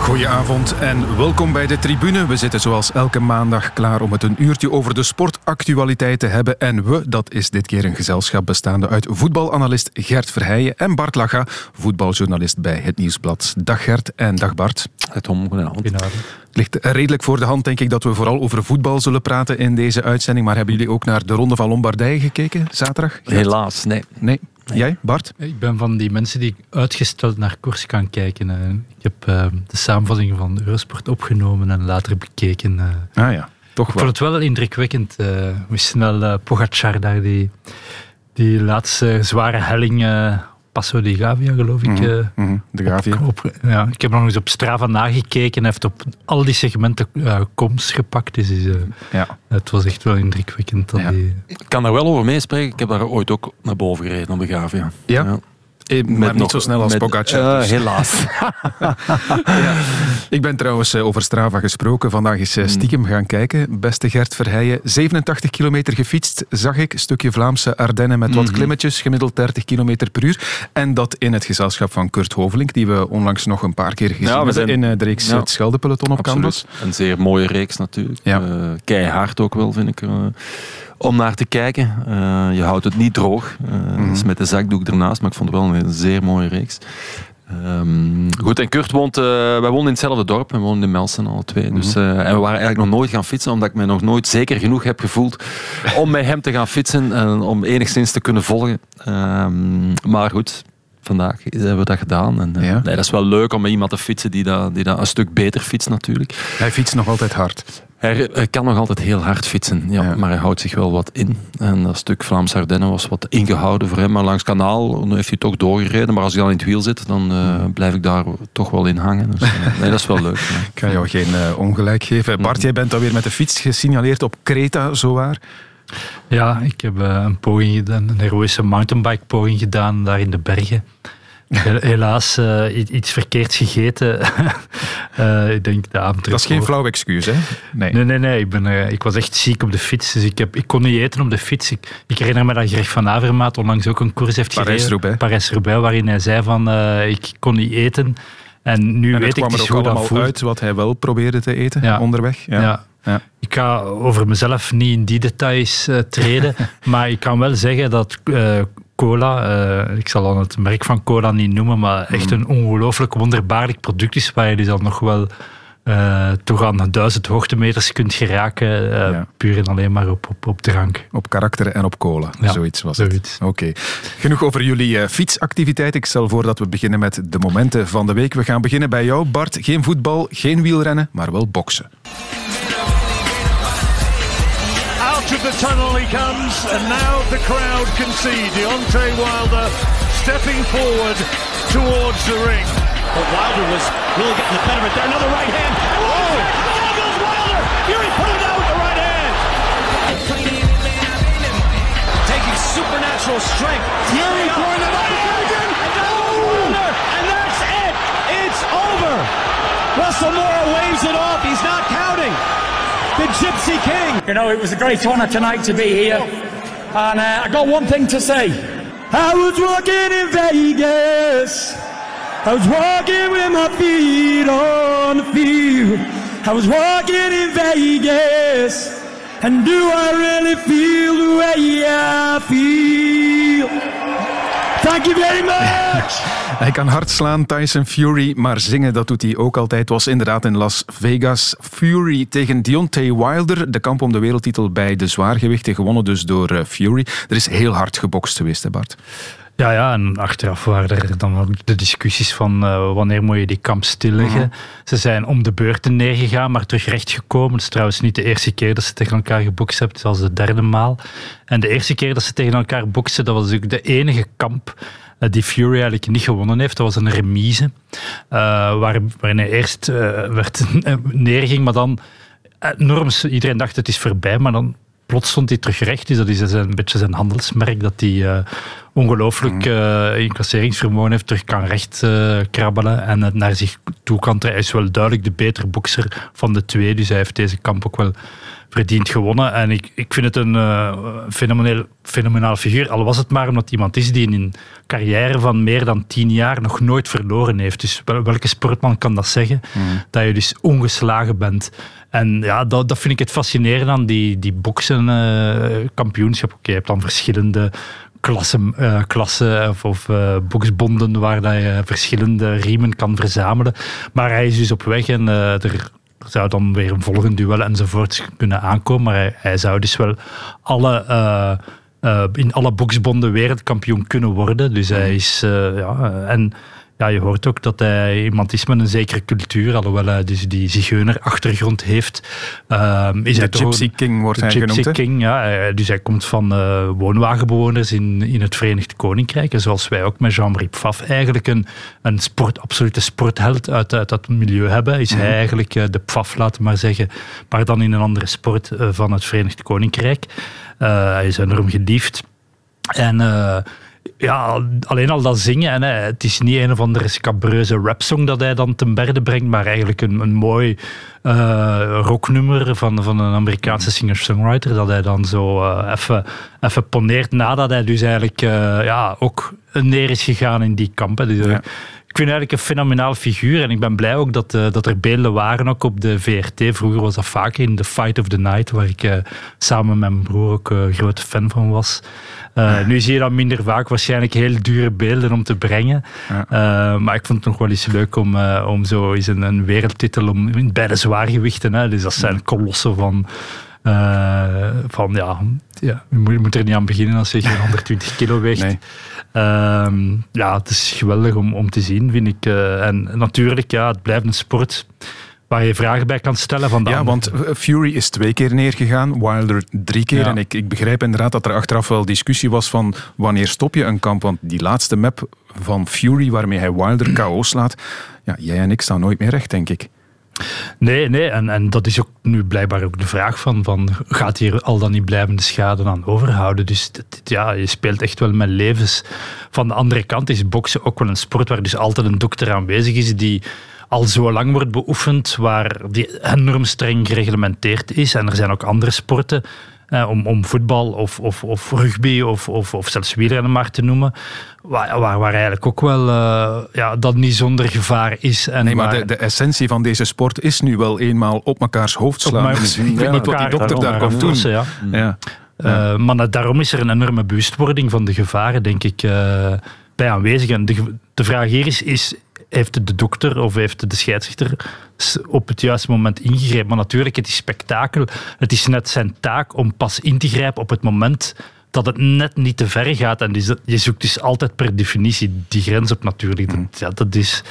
Goedenavond en welkom bij de tribune. We zitten zoals elke maandag klaar om het een uurtje over de sportactualiteit te hebben. En we, dat is dit keer een gezelschap bestaande uit voetbalanalist Gert Verheijen en Bart Laga, voetbaljournalist bij Het Nieuwsblad. Dag Gert en dag Bart. Tom, goedenavond. Het ligt redelijk voor de hand, denk ik, dat we vooral over voetbal zullen praten in deze uitzending. Maar hebben jullie ook naar de Ronde van Lombardije gekeken zaterdag? Gert? Helaas, nee. Nee. Jij, Bart? Ik ben van die mensen die uitgesteld naar koers kan kijken. eh. Ik heb eh, de samenvatting van Eurosport opgenomen en later bekeken. eh. Ah ja, toch Ik wel. vond het wel indrukwekkend eh, hoe snel eh, Pogacar daar die, die laatste zware helling, eh, Passo di Gavia geloof ik, eh, Mhm, De Gavia. op, ja, ik heb nog eens op Strava nagekeken. Hij heeft op al die segmenten eh komst gepakt. Dus eh, Ja. het was echt wel indrukwekkend. Dat Ja. die, Ik kan daar wel over meespreken. Ik heb daar ooit ook naar boven gereden op de Gavia. Ja? Eh, maar Met niet nog- zo snel als met- Pogacar. Eh, dus. helaas. Ik ben trouwens eh, over Strava gesproken. Vandaag is eh, stiekem gaan kijken. Beste Gert Verheijen. 87 kilometer gefietst, zag ik. Stukje Vlaamse Ardennen met wat klimmetjes. Gemiddeld 30 kilometer per uur. En dat in het gezelschap van Kurt Hovelink, die we onlangs nog een paar keer gezien we hebben zijn- in eh, de reeks Ja. Het op Canvas. Absoluut. Een zeer mooie reeks natuurlijk. Ja. Keihard ook wel, vind ik. Om naar te kijken. Eh, je houdt het niet droog. Eh, dus met de zakdoek ernaast. Maar ik vond het wel een zeer mooie reeks. Ehm, goed, en Kurt woont... eh, wij in hetzelfde dorp. We wonen in Melsen alle twee. Dus, eh, en we waren eigenlijk nog nooit gaan fietsen. Omdat ik me nog nooit zeker genoeg heb gevoeld om met hem te gaan fietsen. En om enigszins te kunnen volgen. Ehm, maar goed... Vandaag hebben we dat gedaan. En, Ja. nee, dat is wel leuk om met iemand te fietsen die dat, die dat een stuk beter fietst natuurlijk. Hij fietst nog altijd hard. Hij, hij kan nog altijd heel hard fietsen, ja, Ja. maar hij houdt zich wel wat in. En dat stuk Vlaams Ardennen was wat ingehouden voor hem. Maar langs kanaal heeft hij toch doorgereden. Maar als hij dan in het wiel zit, dan eh, blijf ik daar toch wel in hangen. Dus, eh, nee, dat is wel leuk. ja. Ik ga jou geen eh, ongelijk geven. Bart, jij bent alweer met de fiets gesignaleerd op Kreta, zowaar. Ja, ik heb een poging gedaan, een heroïsche mountainbike poging gedaan daar in de bergen. He- Helaas eh, iets verkeerds gegeten. Eh, ik denk de avond Dat is geen flauw excuus, hè? Nee. Nee, nee, nee. Ik, ben, eh, ik was echt ziek op de fiets. Dus ik, heb, ik kon niet eten op de fiets. Ik, ik herinner me dat Greg van Avermaat onlangs ook een koers heeft gereden. Parijs-Roubaix. Parijs-Roubaix, waarin hij zei van ik kon niet eten. En nu En weet ik dus hoe dat voelt. uit wat hij wel probeerde te eten Ja. onderweg. Ja. Ja. Ja. Ik ga over mezelf niet in die details treden, maar ik kan wel zeggen dat cola, eh, ik zal dan het merk van cola niet noemen, maar echt Mhm. een ongelooflijk wonderbaarlijk product is waar je dus dan nog wel eh, toch aan duizend hoogtemeters kunt geraken, eh, Ja. puur en alleen maar op, op, op drank. Op karakter en op cola. Ja, zoiets was het. Oké. Genoeg over jullie fietsactiviteit. Ik stel voor dat we beginnen met de momenten van de week. We gaan beginnen bij jou, Bart. Geen voetbal, geen wielrennen, maar wel boksen. Out of the tunnel he comes, and now the crowd can see Deontay Wilder stepping forward towards the ring. But Wilder was really getting the better of it there. Another right hand. Oh! oh! There goes Wilder! Fury put it out with the right hand. Taking supernatural strength. Fury throwing the right hand. And oh! Wilder. And that's it. It's over. Russell Moore waves it off. He's not counting. The Gypsy King. You know, it was a great honour tonight to be here. And uh, I got one thing to say. I was walking in Vegas. I was walking with my feet on the field. I was walking in Vegas. And do I really feel the way I feel? Thank you very much. Hij kan hard slaan, Tyson Fury, maar zingen dat doet hij ook altijd. Was inderdaad in Las Vegas. Fury tegen Deontay Wilder. De kamp om de wereldtitel bij de zwaargewichten, gewonnen dus door eh, Fury. Er is heel hard gebokst geweest, hè Bart? Ja, ja, en achteraf waren er dan ook de discussies van eh, wanneer moet je die kamp stilleggen. Ze zijn om de beurten neergegaan, maar terug rechtgekomen. Het is trouwens niet de eerste keer dat ze tegen elkaar gebokst hebben, het al de derde maal. En de eerste keer dat ze tegen elkaar boksten, dat was natuurlijk de enige kamp die Fury eigenlijk niet gewonnen heeft. Dat was een remise, eh, waar, waarin hij eerst eh, werd neerging, maar dan enorm, iedereen dacht het is voorbij, maar dan plots stond hij terug recht. Dus dat is een beetje zijn handelsmerk, dat hij eh, ongelooflijk uh, incasseringsvermogen heeft, terug kan recht uh, krabbelen en het naar zich toe kan trekken. Hij is wel duidelijk de betere bokser van de twee, dus hij heeft deze kamp ook wel verdiend gewonnen. En ik, ik vind het een uh, fenomeneel, fenomenaal figuur. Al was het maar omdat iemand is die in een carrière van meer dan tien jaar nog nooit verloren heeft. Dus welke sportman kan dat zeggen? Mm. Dat je dus ongeslagen bent. En ja, dat, dat vind ik het fascinerende aan die, die boksen uh, kampioenschap. Oké, je hebt dan verschillende klassen, uh, klassen of, of uh, boksbonden waar dat je verschillende riemen kan verzamelen. Maar hij is dus op weg en uh, er zou dan weer een volgend duel enzovoort kunnen aankomen. Maar hij, hij zou dus wel alle, in alle boksbonden wereldkampioen kunnen worden. Dus hij is... ja, en ja, je hoort ook dat hij iemand is met een zekere cultuur, alhoewel hij dus die zigeuner-achtergrond heeft. Uh, is de Gypsy King wordt hij Gypsy genoemd. King, ja. Dus hij komt van uh, woonwagenbewoners in, in het Verenigd Koninkrijk. En zoals wij ook met Jean-Marie Pfaff eigenlijk een, een sport, absolute sportheld uit, uit dat milieu hebben. Is mm -hmm. hij eigenlijk uh, de Pfaff, laten we maar zeggen, maar dan in een andere sport van het Verenigd Koninkrijk. hij is enorm geliefd. En ja, alleen al dat zingen. En, hè, het is niet een of andere scabreuze rapsong dat hij dan ten berde brengt, maar eigenlijk een, een mooi uh, rocknummer van, van een Amerikaanse singer-songwriter. Dat hij dan zo uh, even, even poneert nadat hij dus eigenlijk uh, ja, ook neer is gegaan in die kampen. Dus, ja. Ik vind eigenlijk een fenomenaal figuur en ik ben blij ook dat, dat er beelden waren ook op de VRT. Vroeger was dat vaak in The Fight of the Night, waar ik samen met mijn broer ook een grote fan van was. Uh, nu zie je dat minder vaak, waarschijnlijk heel dure beelden om te brengen. Ja. Maar ik vond het nog wel eens leuk om, om zo eens een, een wereldtitel om, bij de zwaargewichten. Hè, dus dat zijn kolossen van, van ja, ja, je moet, je moet er niet aan beginnen als je geen 120 kilo weegt. Nee. Ja, het is geweldig om, om te zien, vind ik. en natuurlijk, ja, het blijft een sport waar je vragen bij kan stellen. Van de ja, want Fury is twee keer neergegaan, Wilder drie keer. Ja. En ik, ik begrijp inderdaad dat er achteraf wel discussie was van wanneer stop je een kamp. Want die laatste map van Fury, waarmee hij Wilder KO slaat, ja, jij en ik staan nooit meer recht, denk ik. Nee, nee en, en dat is ook nu blijkbaar ook de vraag van, van gaat hier al dan niet blijvende schade aan overhouden? Dus ja, je speelt echt wel met levens. Van de andere kant is boksen ook wel een sport waar dus altijd een dokter aanwezig is die al zo lang wordt beoefend, waar die enorm streng gereglementeerd is. En er zijn ook andere sporten, eh, om, om voetbal of, of, of rugby of, of, of zelfs wielrennen maar te noemen, waar, waar, waar eigenlijk ook wel uh, ja, dat niet zonder gevaar is. En nee, maar waar, de, de, essentie van deze sport is nu wel eenmaal op mekaars hoofd slaan. Op ik weet niet wat die dokter daar komt doen. Ja. Ja. Uh, maar daarom is er een enorme bewustwording van de gevaren, denk ik, uh, bij aanwezigen. De, de vraag hier is, is heeft de dokter of heeft de scheidsrechter op het juiste moment ingegrepen. Maar natuurlijk, het is spektakel. Het is net zijn taak om pas in te grijpen op het moment dat het net niet te ver gaat. En je zoekt dus altijd per definitie die grens op natuurlijk. Dat, ja, dat is...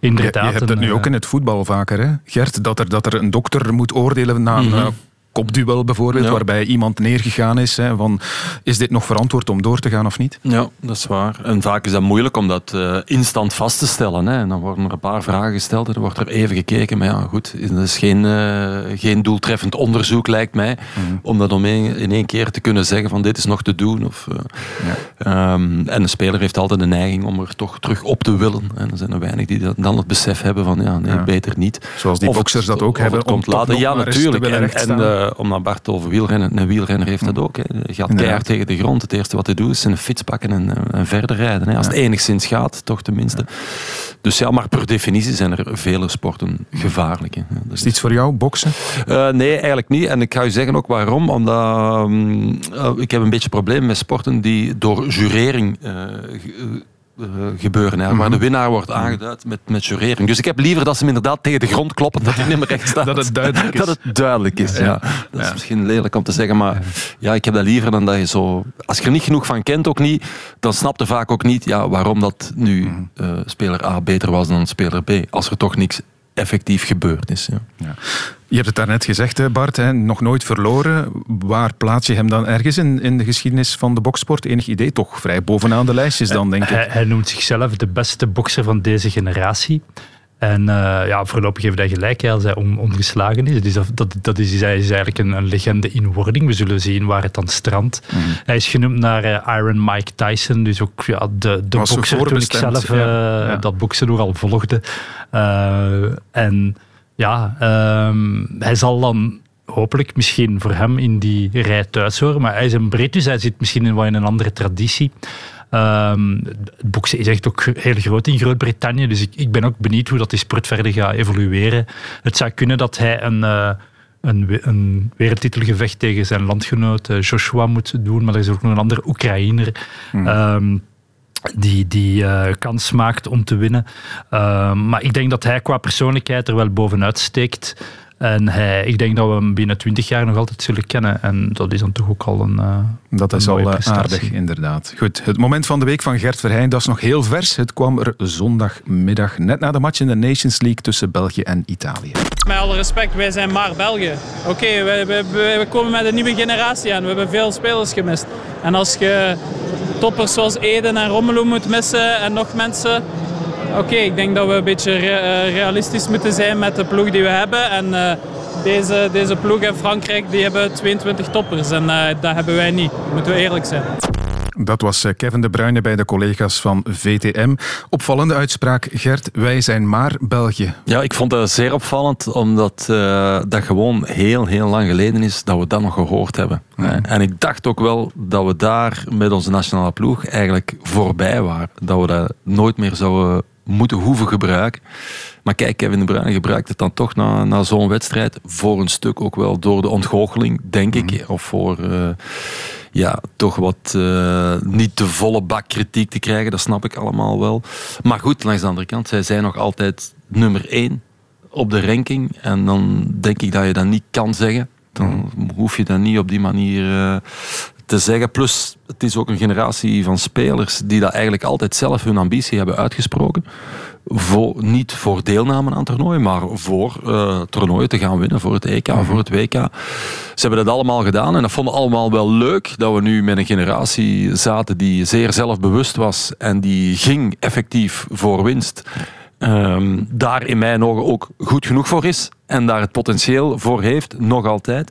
Inderdaad, je, je hebt het nu ook in het voetbal vaker, hè? Gert, dat er, dat er een dokter moet oordelen na een mm -hmm kopduel bijvoorbeeld, ja. waarbij iemand neergegaan is. Hè, van, is dit nog verantwoord om door te gaan of niet? Ja, dat is waar. En vaak is dat moeilijk om dat uh, instant vast te stellen. Hè. En dan worden er een paar vragen gesteld en dan wordt er even gekeken. Maar ja, goed, dat is geen, uh, geen doeltreffend onderzoek, lijkt mij, mm. om dat om een, in één keer te kunnen zeggen van dit is nog te doen. Of, uh, ja. um, en de speler heeft altijd de neiging om er toch terug op te willen. En er zijn er weinig die dan het besef hebben van ja, nee, ja. beter niet. Zoals die boxers dat ook hebben. Komt later. Ja, natuurlijk. En, en uh, om naar Bart over wielrennen. Een wielrenner heeft dat ook. Hè. Je gaat keihard tegen de grond. Het eerste wat hij doet is een fiets pakken en, en verder rijden. Hè. Als het enigszins gaat, toch tenminste. Dus ja, maar per definitie zijn er vele sporten gevaarlijk. Hè. Is het iets voor jou, boksen? Uh, nee, eigenlijk niet. En ik ga je zeggen ook waarom. Omdat um, uh, ik heb een beetje probleem met sporten die door jurering uh, gebeuren. Hè, mm -hmm. Waar de winnaar wordt aangeduid met, met jurering. Dus ik heb liever dat ze hem inderdaad tegen de grond kloppen, dat hij niet meer recht staat. dat het duidelijk is. Dat het duidelijk is, ja. ja. Dat is ja. misschien lelijk om te zeggen, maar ja, ik heb dat liever dan dat je zo... Als je er niet genoeg van kent, ook niet, dan snapt je vaak ook niet ja, waarom dat nu -hmm. uh, speler A beter was dan speler B. Als er toch niks effectief gebeurd is. Ja. Ja. Je hebt het daarnet gezegd, Bart, hè, nog nooit verloren. Waar plaats je hem dan ergens in, in de geschiedenis van de boksport? Enig idee? Toch vrij bovenaan de lijstjes dan, denk ik. Hij, hij noemt zichzelf de beste bokser van deze generatie. En uh, ja, voorlopig heeft hij gelijk als hij on, ongeslagen is. Dus dat, dat, dat is, is, eigenlijk een, een, legende in wording. We zullen zien waar het dan strandt. Mm. Hij is genoemd naar uh, Iron Mike Tyson. Dus ook ja, de, de bokser toen ik zelf uh, ja, ja. dat boksen nogal volgde. en ja, um, hij zal dan hopelijk misschien voor hem in die rij thuis horen. Maar hij is een Brit, dus hij zit misschien in, wel in een andere traditie. Ehm, het boksen is echt ook heel groot in Groot-Brittannië. Dus ik, ik ben ook benieuwd hoe dat die sport verder gaat evolueren. Het zou kunnen dat hij een, uh, een, een wereldtitelgevecht tegen zijn landgenoot uh, Joshua moet doen. Maar er is ook nog een andere Oekraïner. Hmm. Um, die, die uh, kans maakt om te winnen. Uh, maar ik denk dat hij qua persoonlijkheid er wel bovenuit steekt. En hij, ik denk dat we hem binnen twintig jaar nog altijd zullen kennen. En dat is dan toch ook al een. Uh, dat is al aardig, inderdaad. Goed, het moment van de week van Gert Verheijn, dat is nog heel vers. Het kwam er zondagmiddag, net na de match in de Nations League tussen België en Italië. Met alle respect, wij zijn maar België. Oké, okay, we, we, we, komen met een nieuwe generatie aan. We hebben veel spelers gemist. En als je toppers zoals Eden en Romelu moet missen en nog mensen. Oké, ik denk dat we een beetje eh, realistisch moeten zijn met de ploeg die we hebben. En uh, deze, deze ploeg in Frankrijk die hebben 22 toppers en uh, dat hebben wij niet. Moeten we eerlijk zijn. Dat was eh, Kevin De Bruyne bij de collega's van VTM. Opvallende uitspraak, Gert. Wij zijn maar België. Ja, ik vond dat zeer opvallend, omdat uh, dat gewoon heel, heel lang geleden is dat we dat nog gehoord hebben. En ik dacht ook wel dat we daar met onze nationale ploeg eigenlijk voorbij waren. Dat we dat nooit meer zouden moeten hoeven gebruiken. Maar kijk, Kevin De Bruyne gebruikt het dan toch na, na zo'n wedstrijd. Voor een stuk ook wel door de ontgoocheling, denk ik. Mhm. Of voor... Uh, ja, toch wat uh, niet de volle bak kritiek te krijgen. Dat snap ik allemaal wel. Maar goed, langs de andere kant, zij zijn nog altijd nummer één op de ranking. En dan denk ik dat je dat niet kan zeggen. Dan hoef je dat niet op die manier uh, te zeggen. Plus, het is ook een generatie van spelers die dat eigenlijk altijd zelf hun ambitie hebben uitgesproken voor, niet voor deelname aan toernooien, maar voor uh, toernooien te gaan winnen, voor het EK, mm voor het WK. Ze hebben dat allemaal gedaan en dat vonden allemaal wel leuk, dat we nu met een generatie zaten die zeer zelfbewust was en die ging effectief voor winst. Um, daar in mijn ogen ook goed genoeg voor is en daar het potentieel voor heeft, nog altijd.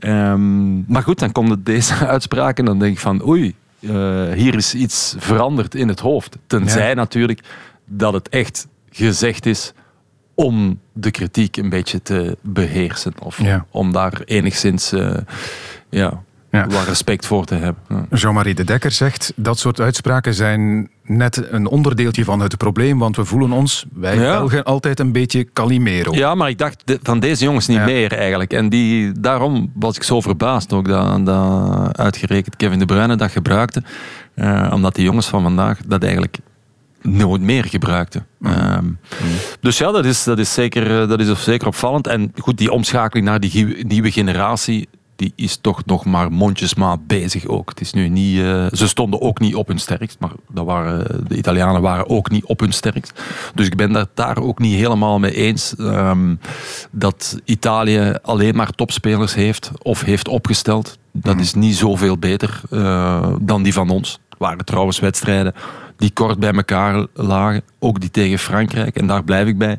Um, maar goed, dan komt deze uitspraken en dan denk ik van oei, uh, hier is iets veranderd in het hoofd. Tenzij ja. natuurlijk dat het echt gezegd is om de kritiek een beetje te beheersen. Of om daar enigszins uh, ja, ja. wat respect voor te hebben. Ja. Jean-Marie de Dekker zegt dat soort uitspraken zijn net een onderdeeltje van het probleem, want we voelen ons, wij Belgen, altijd een beetje Calimero. Ja, maar ik dacht van deze jongens niet meer eigenlijk. En die, daarom was ik zo verbaasd ook dat, dat uitgerekend Kevin De Bruyne dat gebruikte. Uh, omdat die jongens van vandaag dat eigenlijk nooit meer gebruikte. Ehm, dus ja, dat is, dat, is zeker, eh, dat is zeker opvallend. En goed, die omschakeling naar die nieuwe generatie, die is toch nog maar mondjesmaat bezig ook. Het is nu niet, uh, ze stonden ook niet op hun sterkst, maar dat waren, de Italianen waren ook niet op hun sterkst. Dus ik ben het daar ook niet helemaal mee eens um, dat Italië alleen maar topspelers heeft of heeft opgesteld. Dat is niet zoveel beter uh, dan die van ons. Het waren trouwens wedstrijden die kort bij elkaar lagen. Ook die tegen Frankrijk. En daar blijf ik bij.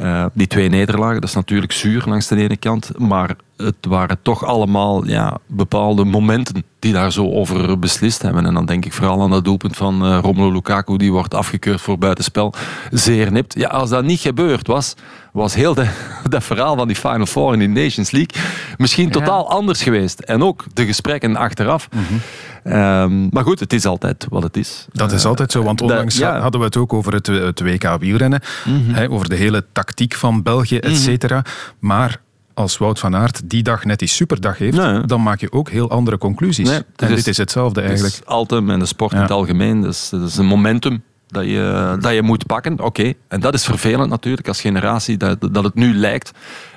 Uh, die twee nederlagen, dat is natuurlijk zuur langs de ene kant. Maar het waren toch allemaal ja, bepaalde momenten die daar zo over beslist hebben. En dan denk ik vooral aan dat doelpunt van uh, Romelu Lukaku, die wordt afgekeurd voor buitenspel. Zeer nipt. Ja, als dat niet gebeurd was, was heel de, dat verhaal van die Final Four in die Nations League misschien totaal anders geweest. En ook de gesprekken achteraf. Mm Um, maar goed, het is altijd wat het is. Dat is altijd zo, want onlangs ja. hadden we het ook over het, het WK wielrennen. Mm -hmm. hè, over de hele tactiek van België, et cetera. Mm -hmm. Maar als Wout van Aert die dag net die superdag heeft, nee. dan maak je ook heel andere conclusies. Nee, en is, dit is hetzelfde eigenlijk. Het is altijd en de sport in het algemeen. Dat is een momentum dat je, dat je moet pakken. Oké, okay. en dat is vervelend natuurlijk als generatie, dat, dat het nu lijkt.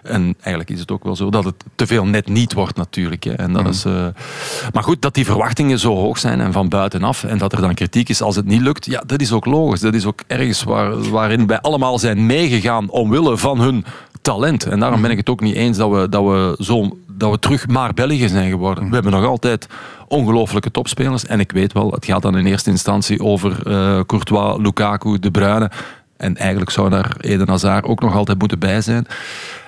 En eigenlijk is het ook wel zo dat het te veel net niet wordt natuurlijk. Hè. En dat mm. is, uh, maar goed, dat die verwachtingen zo hoog zijn en van buitenaf en dat er dan kritiek is als het niet lukt, ja, dat is ook logisch. Dat is ook ergens waar, waarin wij allemaal zijn meegegaan omwille van hun talent. En daarom ben ik het ook niet eens dat we, dat we, zo, dat we terug maar België zijn geworden. We hebben nog altijd ongelooflijke topspelers. En ik weet wel, het gaat dan in eerste instantie over uh, Courtois, Lukaku, De Bruyne. En eigenlijk zou daar Eden Hazard ook nog altijd moeten bij zijn.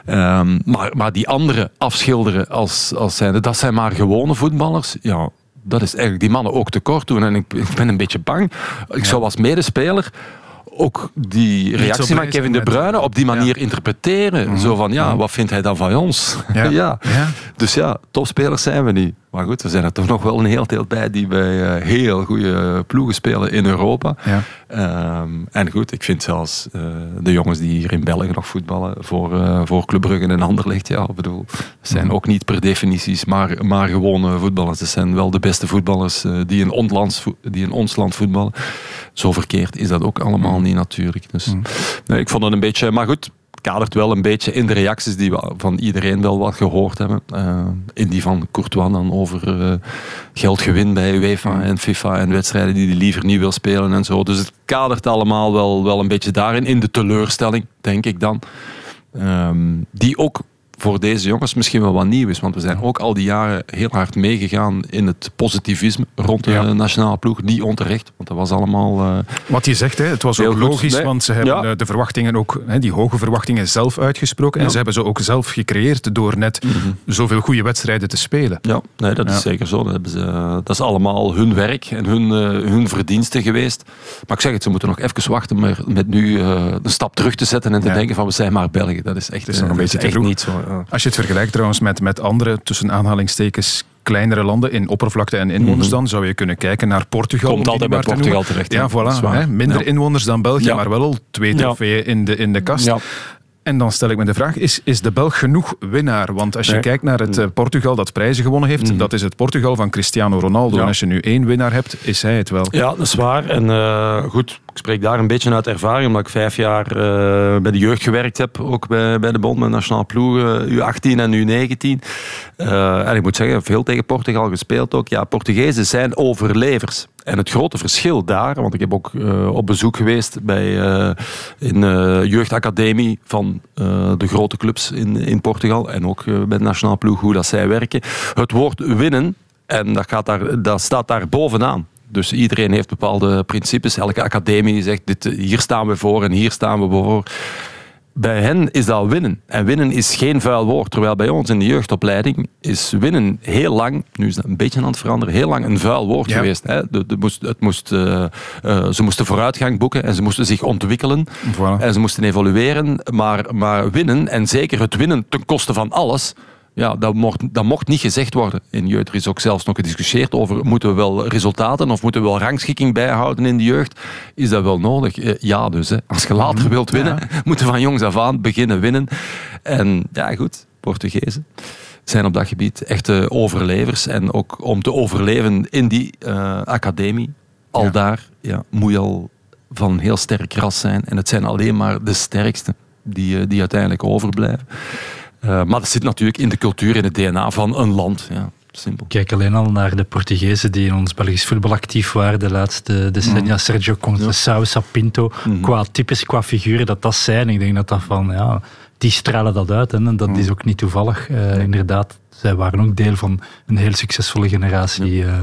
Um, maar, maar die andere afschilderen als, als zijnde, dat zijn maar gewone voetballers. Ja, dat is eigenlijk die mannen ook tekort doen. En ik, ik ben een beetje bang. Ik zou als medespeler ook die reactie van Kevin De Bruyne op die manier Ja. interpreteren. Zo van, ja, wat vindt hij dan van ons? Ja. Ja. Ja. Dus ja, topspelers zijn we niet. Maar goed, er zijn er toch nog wel een heel deel bij die bij eh, heel goede ploegen spelen in Europa. Ja. Ehm, en goed, ik vind zelfs eh, de jongens die hier in België nog voetballen voor, eh voor Club Brugge en Anderlecht, ja, ik bedoel, zijn ook niet per definities maar, maar gewone voetballers. Het zijn wel de beste voetballers die, in ons land, die in ons land voetballen. Zo verkeerd is dat ook allemaal niet natuurlijk. Dus, nee, ik vond het een beetje, maar goed, kadert wel een beetje in de reacties die we van iedereen wel wat gehoord hebben. Eh, in die van Courtois dan over eh, geldgewin bij UEFA en FIFA en wedstrijden die hij liever niet wil spelen en zo. Dus het kadert allemaal wel, wel een beetje daarin, in de teleurstelling, denk ik dan. Ehm, die ook voor deze jongens misschien wel wat nieuw is. Want we zijn ook al die jaren heel hard meegegaan in het positivisme rond de Ja. nationale ploeg. Niet onterecht, want dat was allemaal... eh, Wat je zegt, hè, het was ook logisch, Nee. want ze hebben Ja. eh, de verwachtingen ook, hè, die hoge verwachtingen zelf uitgesproken. En ze hebben ze ook zelf gecreëerd door net zoveel goede wedstrijden te spelen. Ja, nee, dat is zeker zo. Dat, hebben ze, dat is allemaal hun werk en hun, eh, hun verdiensten geweest. Maar ik zeg het, ze moeten nog even wachten maar met nu eh, een stap terug te zetten en te denken van we zijn maar België. Dat is echt, is nog eh, een beetje te vroeg. niet zo. Als je het vergelijkt trouwens met, met andere, tussen aanhalingstekens, kleinere landen in oppervlakte en inwoners dan, zou je kunnen kijken naar Portugal. Mhm. Komt altijd bij Portugal noemen. terecht, Ja, voilà. Hè, minder Ja. inwoners dan België, Ja. maar wel al twee Ja. trofeeën in de, in de kast. En dan stel ik me de vraag, is, is de Belg genoeg winnaar? Want als je Nee. Mhm. kijkt naar het eh, Portugal dat prijzen gewonnen heeft, dat is het Portugal van Cristiano Ronaldo. Ja. En als je nu één winnaar hebt, is hij het wel. Ja, dat is waar. En eh, goed, ik spreek daar een beetje uit ervaring, omdat ik vijf jaar eh, bij de jeugd gewerkt heb, ook bij, bij de bond met nationale ploegen, U18 en U19. Eh, en ik moet zeggen, veel tegen Portugal gespeeld ook. Ja, Portugezen zijn overlevers. En het grote verschil daar, want ik heb ook eh, op bezoek geweest bij eh in eh jeugdacademie van de grote clubs in, in Portugal en ook bij de nationale ploeg, hoe dat zij werken. Het woord winnen, en dat, gaat daar, dat staat daar bovenaan. Dus iedereen heeft bepaalde principes. Elke academie zegt, dit, hier staan we voor en hier staan we voor. Bij hen is dat winnen. En winnen is geen vuil woord. Terwijl bij ons in de jeugdopleiding is winnen heel lang, nu is dat een beetje aan het veranderen, heel lang een vuil woord Ja. geweest. Hè. De, de moest, het moest, eh, eh, ze moesten vooruitgang boeken en ze moesten zich ontwikkelen. Voilà. En ze moesten evolueren. Maar, maar winnen, en zeker het winnen ten koste van alles, ja, dat, mocht, dat mocht niet gezegd worden. In jeugd Er is ook zelfs nog gediscussieerd over moeten we wel resultaten of moeten we wel rangschikking bijhouden in de jeugd. Is dat wel nodig? Eh, Ja, dus. Hè. Als je later wilt winnen, moeten we van jongs af aan beginnen winnen. En ja, goed, Portugezen zijn op dat gebied echte overlevers. En ook om te overleven in die eh, academie, al Ja. daar ja, moet je al van een heel sterk ras zijn. En het zijn alleen maar de sterkste die, eh, die uiteindelijk overblijven. Eh, maar dat zit natuurlijk in de cultuur, in het DNA van een land. Ja, simpel. Kijk alleen al naar de Portugezen die in ons Belgisch voetbal actief waren de laatste decennia. Sergio Conceição, Sapinto, qua types, qua figuren dat dat zijn. Ik denk dat dat van, ja, die stralen dat uit. Hè. En dat is ook niet toevallig. Eh, inderdaad, zij waren ook deel van een heel succesvolle generatie eh,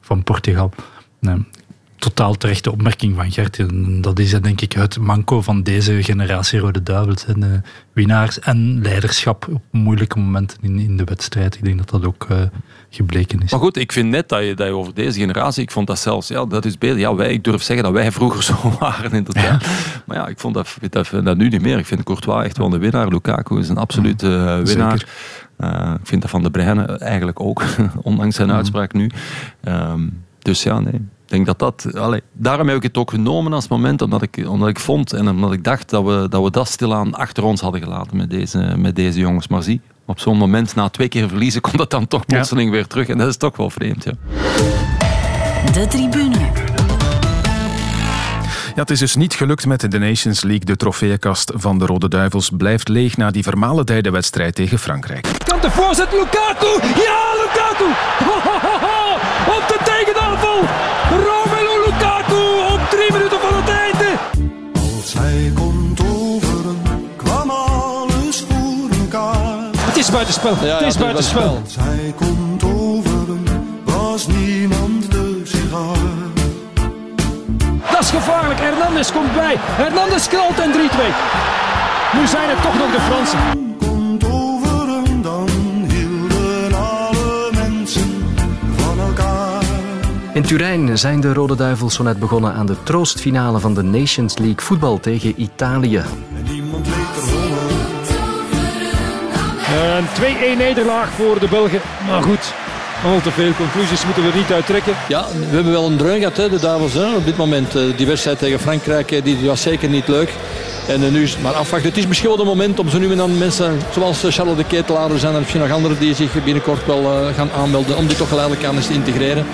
van Portugal. Nee, totaal terechte opmerking van Gert. En dat is denk ik het manco van deze generatie Rode Duivels. En, winnaars en leiderschap op moeilijke momenten in, in de wedstrijd. Ik denk dat dat ook eh, gebleken is. Maar goed, ik vind net dat je, dat je over deze generatie, ik vond dat zelfs, ja, dat is beter. Ja, wij, ik durf zeggen dat wij vroeger zo waren inderdaad. Maar ja, ik vond dat, dat, dat nu niet meer. Ik vind Courtois echt wel de winnaar. Lukaku is een absolute eh, winnaar. Zeker. Eh, ik vind dat van de Bruyne eigenlijk ook, ondanks zijn uitspraak nu. Ehm, dus ja, nee. Ik denk dat dat... Allee, daarom heb ik het ook genomen als moment, omdat ik, omdat ik vond en omdat ik dacht dat we dat, we dat stilaan achter ons hadden gelaten met deze, met deze jongens. Maar zie, op zo'n moment, na twee keer verliezen, komt dat dan toch plotseling weer terug. En dat is toch wel vreemd, ja. De tribune. Ja, het is dus niet gelukt met de Nations League. De trofeeënkast van de Rode Duivels blijft leeg na die vermalendijde wedstrijd tegen Frankrijk. Komt de voorzet Lukaku. Ja, Lukaku. Ho, ho, ho, ho. Op de tegenaanval. Romelu Lukaku op drie minuten van het einde. Als hij komt overen, kwam alles voor elkaar. Het is buitenspel. het is buitenspel. Als hij komt overen, was niemand de sigaar. Dat is gevaarlijk. Hernandez komt bij. Hernandez knalt en 3-2. Nu zijn het toch nog de Fransen. Komt overen, dan hielden alle mensen van elkaar. In Turijn zijn de Rode Duivels zo net begonnen aan de troostfinale van de Nations League voetbal tegen Italië. Een 2-1 nederlaag voor de Belgen. Maar goed, al te veel conclusies moeten we er niet uit trekken. Ja, we hebben wel een dreun gehad, hè, de Duivels. Hè, op dit moment. Eh, Die wedstrijd tegen Frankrijk eh, die was zeker niet leuk. En eh, nu is maar afwachten. Het is misschien wel het moment om zo nu en dan mensen zoals Charles de Ketelaar, er zijn er misschien nog anderen die zich binnenkort wel gaan aanmelden om die toch geleidelijk aan eens te integreren.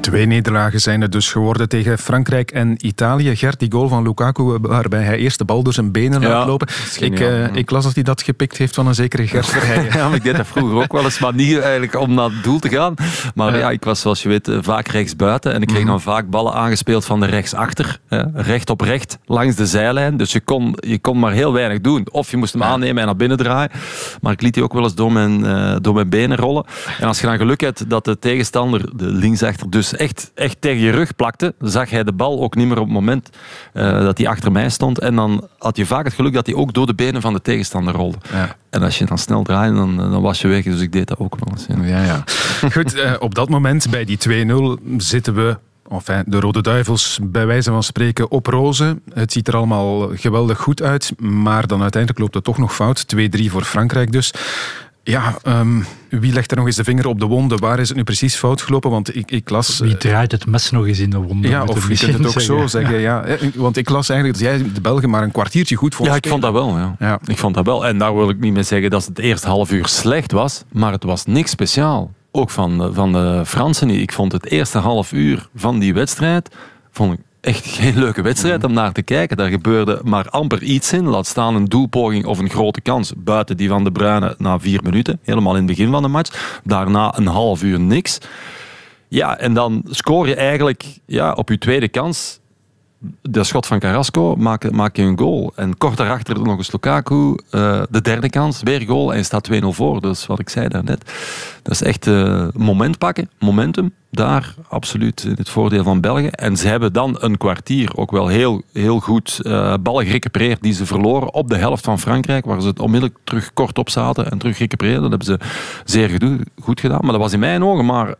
Twee nederlagen zijn het dus geworden tegen Frankrijk en Italië. Gert, die goal van Lukaku, waarbij hij eerst de bal door zijn benen Ja, laat lopen. Ik, eh, ik las dat hij dat gepikt heeft van een zekere Gert Verheijen. Ja, ik deed dat vroeger ook wel eens, maar niet eigenlijk om naar het doel te gaan. Maar ja, ik was zoals je weet eh, vaak rechtsbuiten en ik kreeg dan vaak ballen aangespeeld van de rechtsachter. hè, Recht op recht, langs de zijlijn. Dus je kon, je kon maar heel weinig doen. Of je moest hem aannemen en naar binnen draaien. Maar ik liet die ook wel eens door mijn, eh, door mijn benen rollen. En als je dan geluk hebt dat de tegenstander, de linksachter, dus echt, echt tegen je rug plakte, zag hij de bal ook niet meer op het moment eh, dat hij achter mij stond. En dan had je vaak het geluk dat hij ook door de benen van de tegenstander rolde. Ja. En als je dan snel draaide, dan, dan was je weg. Dus ik deed dat ook wel eens. Ja. Ja, ja. Goed, eh, op dat moment, bij die 2-0, zitten we... Enfin, de Rode Duivels, bij wijze van spreken, op rozen. Het ziet er allemaal geweldig goed uit, maar dan uiteindelijk loopt het toch nog fout. 2-3 voor Frankrijk dus. Ja, ehm, wie legt er nog eens de vinger op de wonden? Waar is het nu precies fout gelopen? Want ik, ik las... Wie draait het mes nog eens in de wonde? Ja, of je kunt het ook zo zeggen. Ja. Eh, Want ik las eigenlijk dat jij de Belgen maar een kwartiertje goed vond Ja, ik vond dat wel. Ja. Ja. Ik vond dat wel. En daar wil ik niet mee zeggen dat het eerste half uur slecht was, maar het was niks speciaal. Ook van, de- van de Fransen niet. Ik vond het eerste half uur van die wedstrijd vond ik echt geen leuke wedstrijd om naar te kijken. Daar gebeurde maar amper iets in. Laat staan een doelpoging of een grote kans. Buiten die van de Bruyne na vier minuten. Helemaal in het begin van de match. Daarna een half uur niks. Ja, en dan scoor je eigenlijk ja, op je tweede kans de schot van Carrasco maak, je een goal. En kort daarachter nog eens Lukaku. eh, de derde kans, weer goal. En staat 2-0 voor. Dus wat ik zei daarnet. Dat is echt eh, moment pakken. Momentum. Daar absoluut in het voordeel van België. En ze hebben dan een kwartier ook wel heel, heel goed eh ballen gerecupereerd die ze verloren op de helft van Frankrijk. Waar ze het onmiddellijk terug kort op zaten en terug gerecupereerden. Dat hebben ze zeer goed gedaan. Maar dat was in mijn ogen maar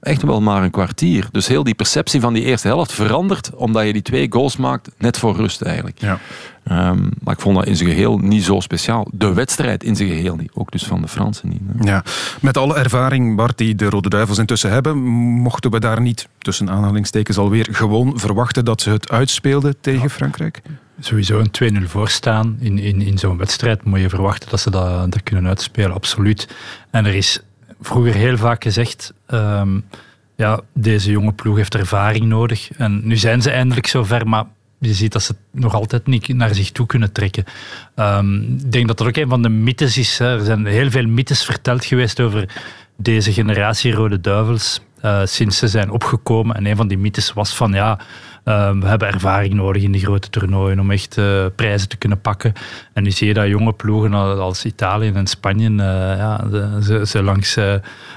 echt wel maar een kwartier. Dus heel die perceptie van die eerste helft verandert omdat je die twee goals maakt net voor rust eigenlijk. Ja. Ehm, maar ik vond dat in zijn geheel niet zo speciaal. De wedstrijd in zijn geheel niet. Ook dus van de Fransen niet. hè. Ja, met alle ervaring, Bart, die de Rode Duivels intussen hebben, mochten we daar niet, tussen aanhalingstekens alweer, gewoon verwachten dat ze het uitspeelden tegen Frankrijk? Sowieso een 2-0 voorstaan in, in, in zo'n wedstrijd moet je verwachten dat ze dat, dat kunnen uitspelen, absoluut. En er is vroeger heel vaak gezegd, ehm, ja, deze jonge ploeg heeft ervaring nodig. En nu zijn ze eindelijk zover, maar je ziet dat ze het nog altijd niet naar zich toe kunnen trekken. Ehm, ik denk dat dat ook een van de mythes is. Hè. Er zijn heel veel mythes verteld geweest over deze generatie Rode Duivels eh, sinds ze zijn opgekomen. En een van die mythes was van ja, eh, we hebben ervaring nodig in die grote toernooien om echt eh, prijzen te kunnen pakken. En nu zie je dat jonge ploegen al- als Italië en Spanje eh, ja, ze, langs eh,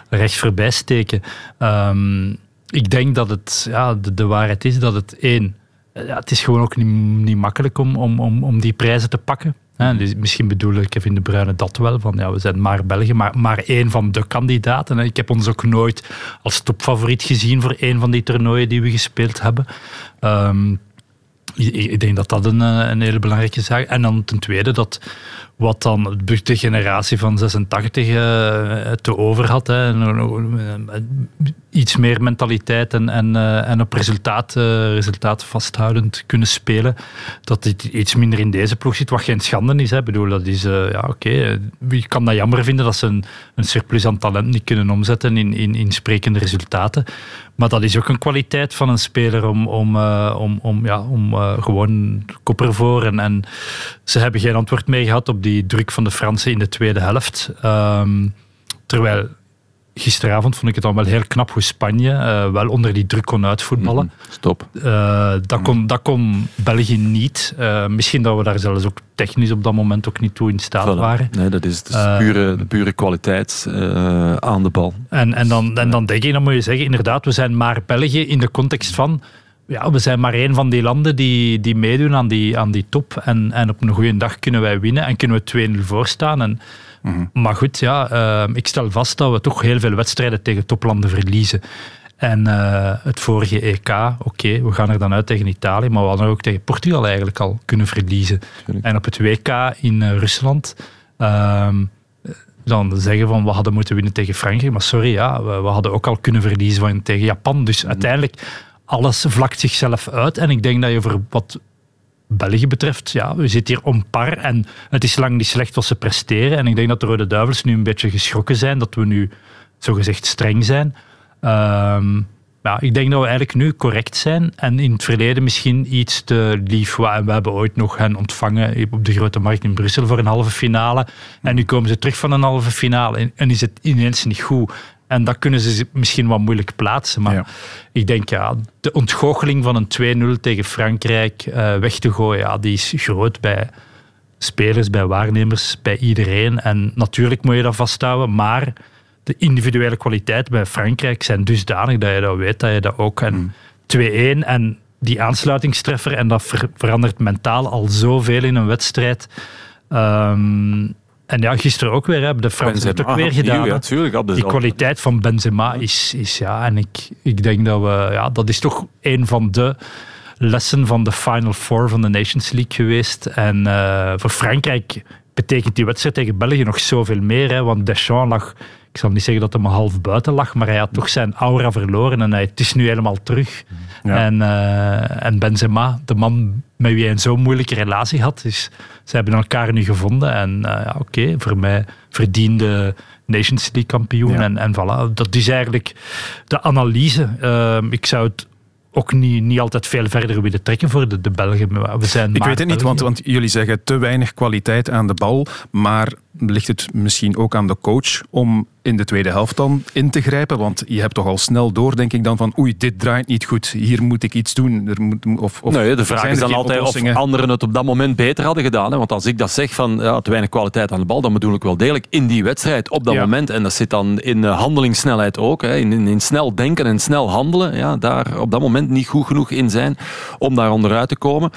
recht voorbij steken. Ehm, ik denk dat het ja, de waarheid is dat het één ja, het is gewoon ook niet, niet makkelijk om, om, om, om die prijzen te pakken. Hè. Dus misschien bedoelde Kevin De Bruyne dat wel, van ja, we zijn maar België, maar, maar één van de kandidaten. Ik heb ons ook nooit als topfavoriet gezien voor één van die toernooien die we gespeeld hebben. Ehm, ik, ik denk dat dat een, eh, een hele belangrijke zaak is. En dan ten tweede dat wat dan de generatie van 86 eh, te over had. Hè, en, eh, iets meer mentaliteit en, en, eh, en op resultaat, eh, resultaat vasthoudend kunnen spelen. Dat dit iets minder in deze ploeg zit, wat geen schande is. Hè. Ik bedoel, dat is, eh, ja oké, eh, kan dat jammer vinden dat ze een, een surplus aan talent niet kunnen omzetten in, in, in sprekende resultaten. Maar dat is ook een kwaliteit van een speler om, om, eh, om, om, ja, om eh, gewoon kop ervoor. En, en ze hebben geen antwoord mee gehad op die druk van de Fransen in de tweede helft. Ehm, terwijl gisteravond vond ik het dan wel heel knap hoe Spanje eh, wel onder die druk kon uitvoetballen. Stop. Eh, dat, kon, dat kon België niet. Eh, misschien dat we daar zelfs ook technisch op dat moment ook niet toe in staat Voilà. waren. Nee, dat is, Eh, pure, de pure kwaliteit aan de bal. En, en, dan, en dan denk ik, dan moet je zeggen, inderdaad, we zijn maar België in de context van. Ja, we zijn maar één van die landen die, die meedoen aan die, aan die top. En, en op een goede dag kunnen wij winnen en kunnen we 2-0 voorstaan. En, Maar goed, ja, eh, ik stel vast dat we toch heel veel wedstrijden tegen toplanden verliezen. En uh, het vorige EK, oké, we gaan er dan uit tegen Italië, maar we hadden ook tegen Portugal eigenlijk al kunnen verliezen. En op het WK in uh, Rusland ehm, dan zeggen van we hadden moeten winnen tegen Frankrijk, maar sorry, ja, we, we hadden ook al kunnen verliezen van, tegen Japan. Dus mm. uiteindelijk, alles vlakt zichzelf uit. En ik denk dat je voor wat België betreft, ja, we zitten hier om par en het is lang niet slecht wat ze presteren. En ik denk dat de Rode Duivels nu een beetje geschrokken zijn dat we nu zogezegd streng zijn. Ehm, ja, ik denk dat we eigenlijk nu correct zijn en in het verleden misschien iets te lief. We hebben ooit nog hen ontvangen op de grote markt in Brussel voor een halve finale. En nu komen ze terug van een halve finale en is het ineens niet goed. En dat kunnen ze misschien wat moeilijk plaatsen. Maar ik denk, ja, de ontgoocheling van een 2-0 tegen Frankrijk uh, weg te gooien, ja, die is groot bij spelers, bij waarnemers, bij iedereen. En natuurlijk moet je dat vasthouden, maar de individuele kwaliteiten bij Frankrijk zijn dusdanig dat je dat weet, dat je dat ook... En 2-1 mm. en die aansluitingstreffer, en dat verandert mentaal al zoveel in een wedstrijd... Um, en ja, gisteren ook weer, hebben de Fransen het ook weer gedaan. Ja, tuurlijk, die kwaliteit van Benzema is, is ja, en ik, ik denk dat we, ja, dat is toch een van de lessen van de Final Four van de Nations League geweest. En uh, voor Frankrijk betekent die wedstrijd tegen België nog zoveel meer, hè, want Deschamps lag ik zal niet zeggen dat hij maar half buiten lag, maar hij had toch zijn aura verloren en hij, het is nu helemaal terug. En, uh, en Benzema, de man met wie hij een zo moeilijke relatie had, dus ze hebben elkaar nu gevonden. En uh, ja, oké, voor mij verdiende Nations League kampioen. En, en voilà, dat is eigenlijk de analyse. Uh, ik zou het ook niet, niet altijd veel verder willen trekken voor de, de Belgen. We zijn ik weet het niet, want, want jullie zeggen te weinig kwaliteit aan de bal, maar ligt het misschien ook aan de coach om in de tweede helft dan in te grijpen? Want je hebt toch al snel door, denk ik dan, van oei, dit draait niet goed, hier moet ik iets doen. Er moet, of, of nee, de vraag is dan altijd of anderen het op dat moment beter hadden gedaan. Hè? Want als ik dat zeg van ja, te weinig kwaliteit aan de bal, dan bedoel ik wel degelijk in die wedstrijd, op dat moment. En dat zit dan in uh, handelingssnelheid ook, hè? In, in, in, snel denken en snel handelen. Ja, daar op dat moment niet goed genoeg in zijn om daar onderuit te komen.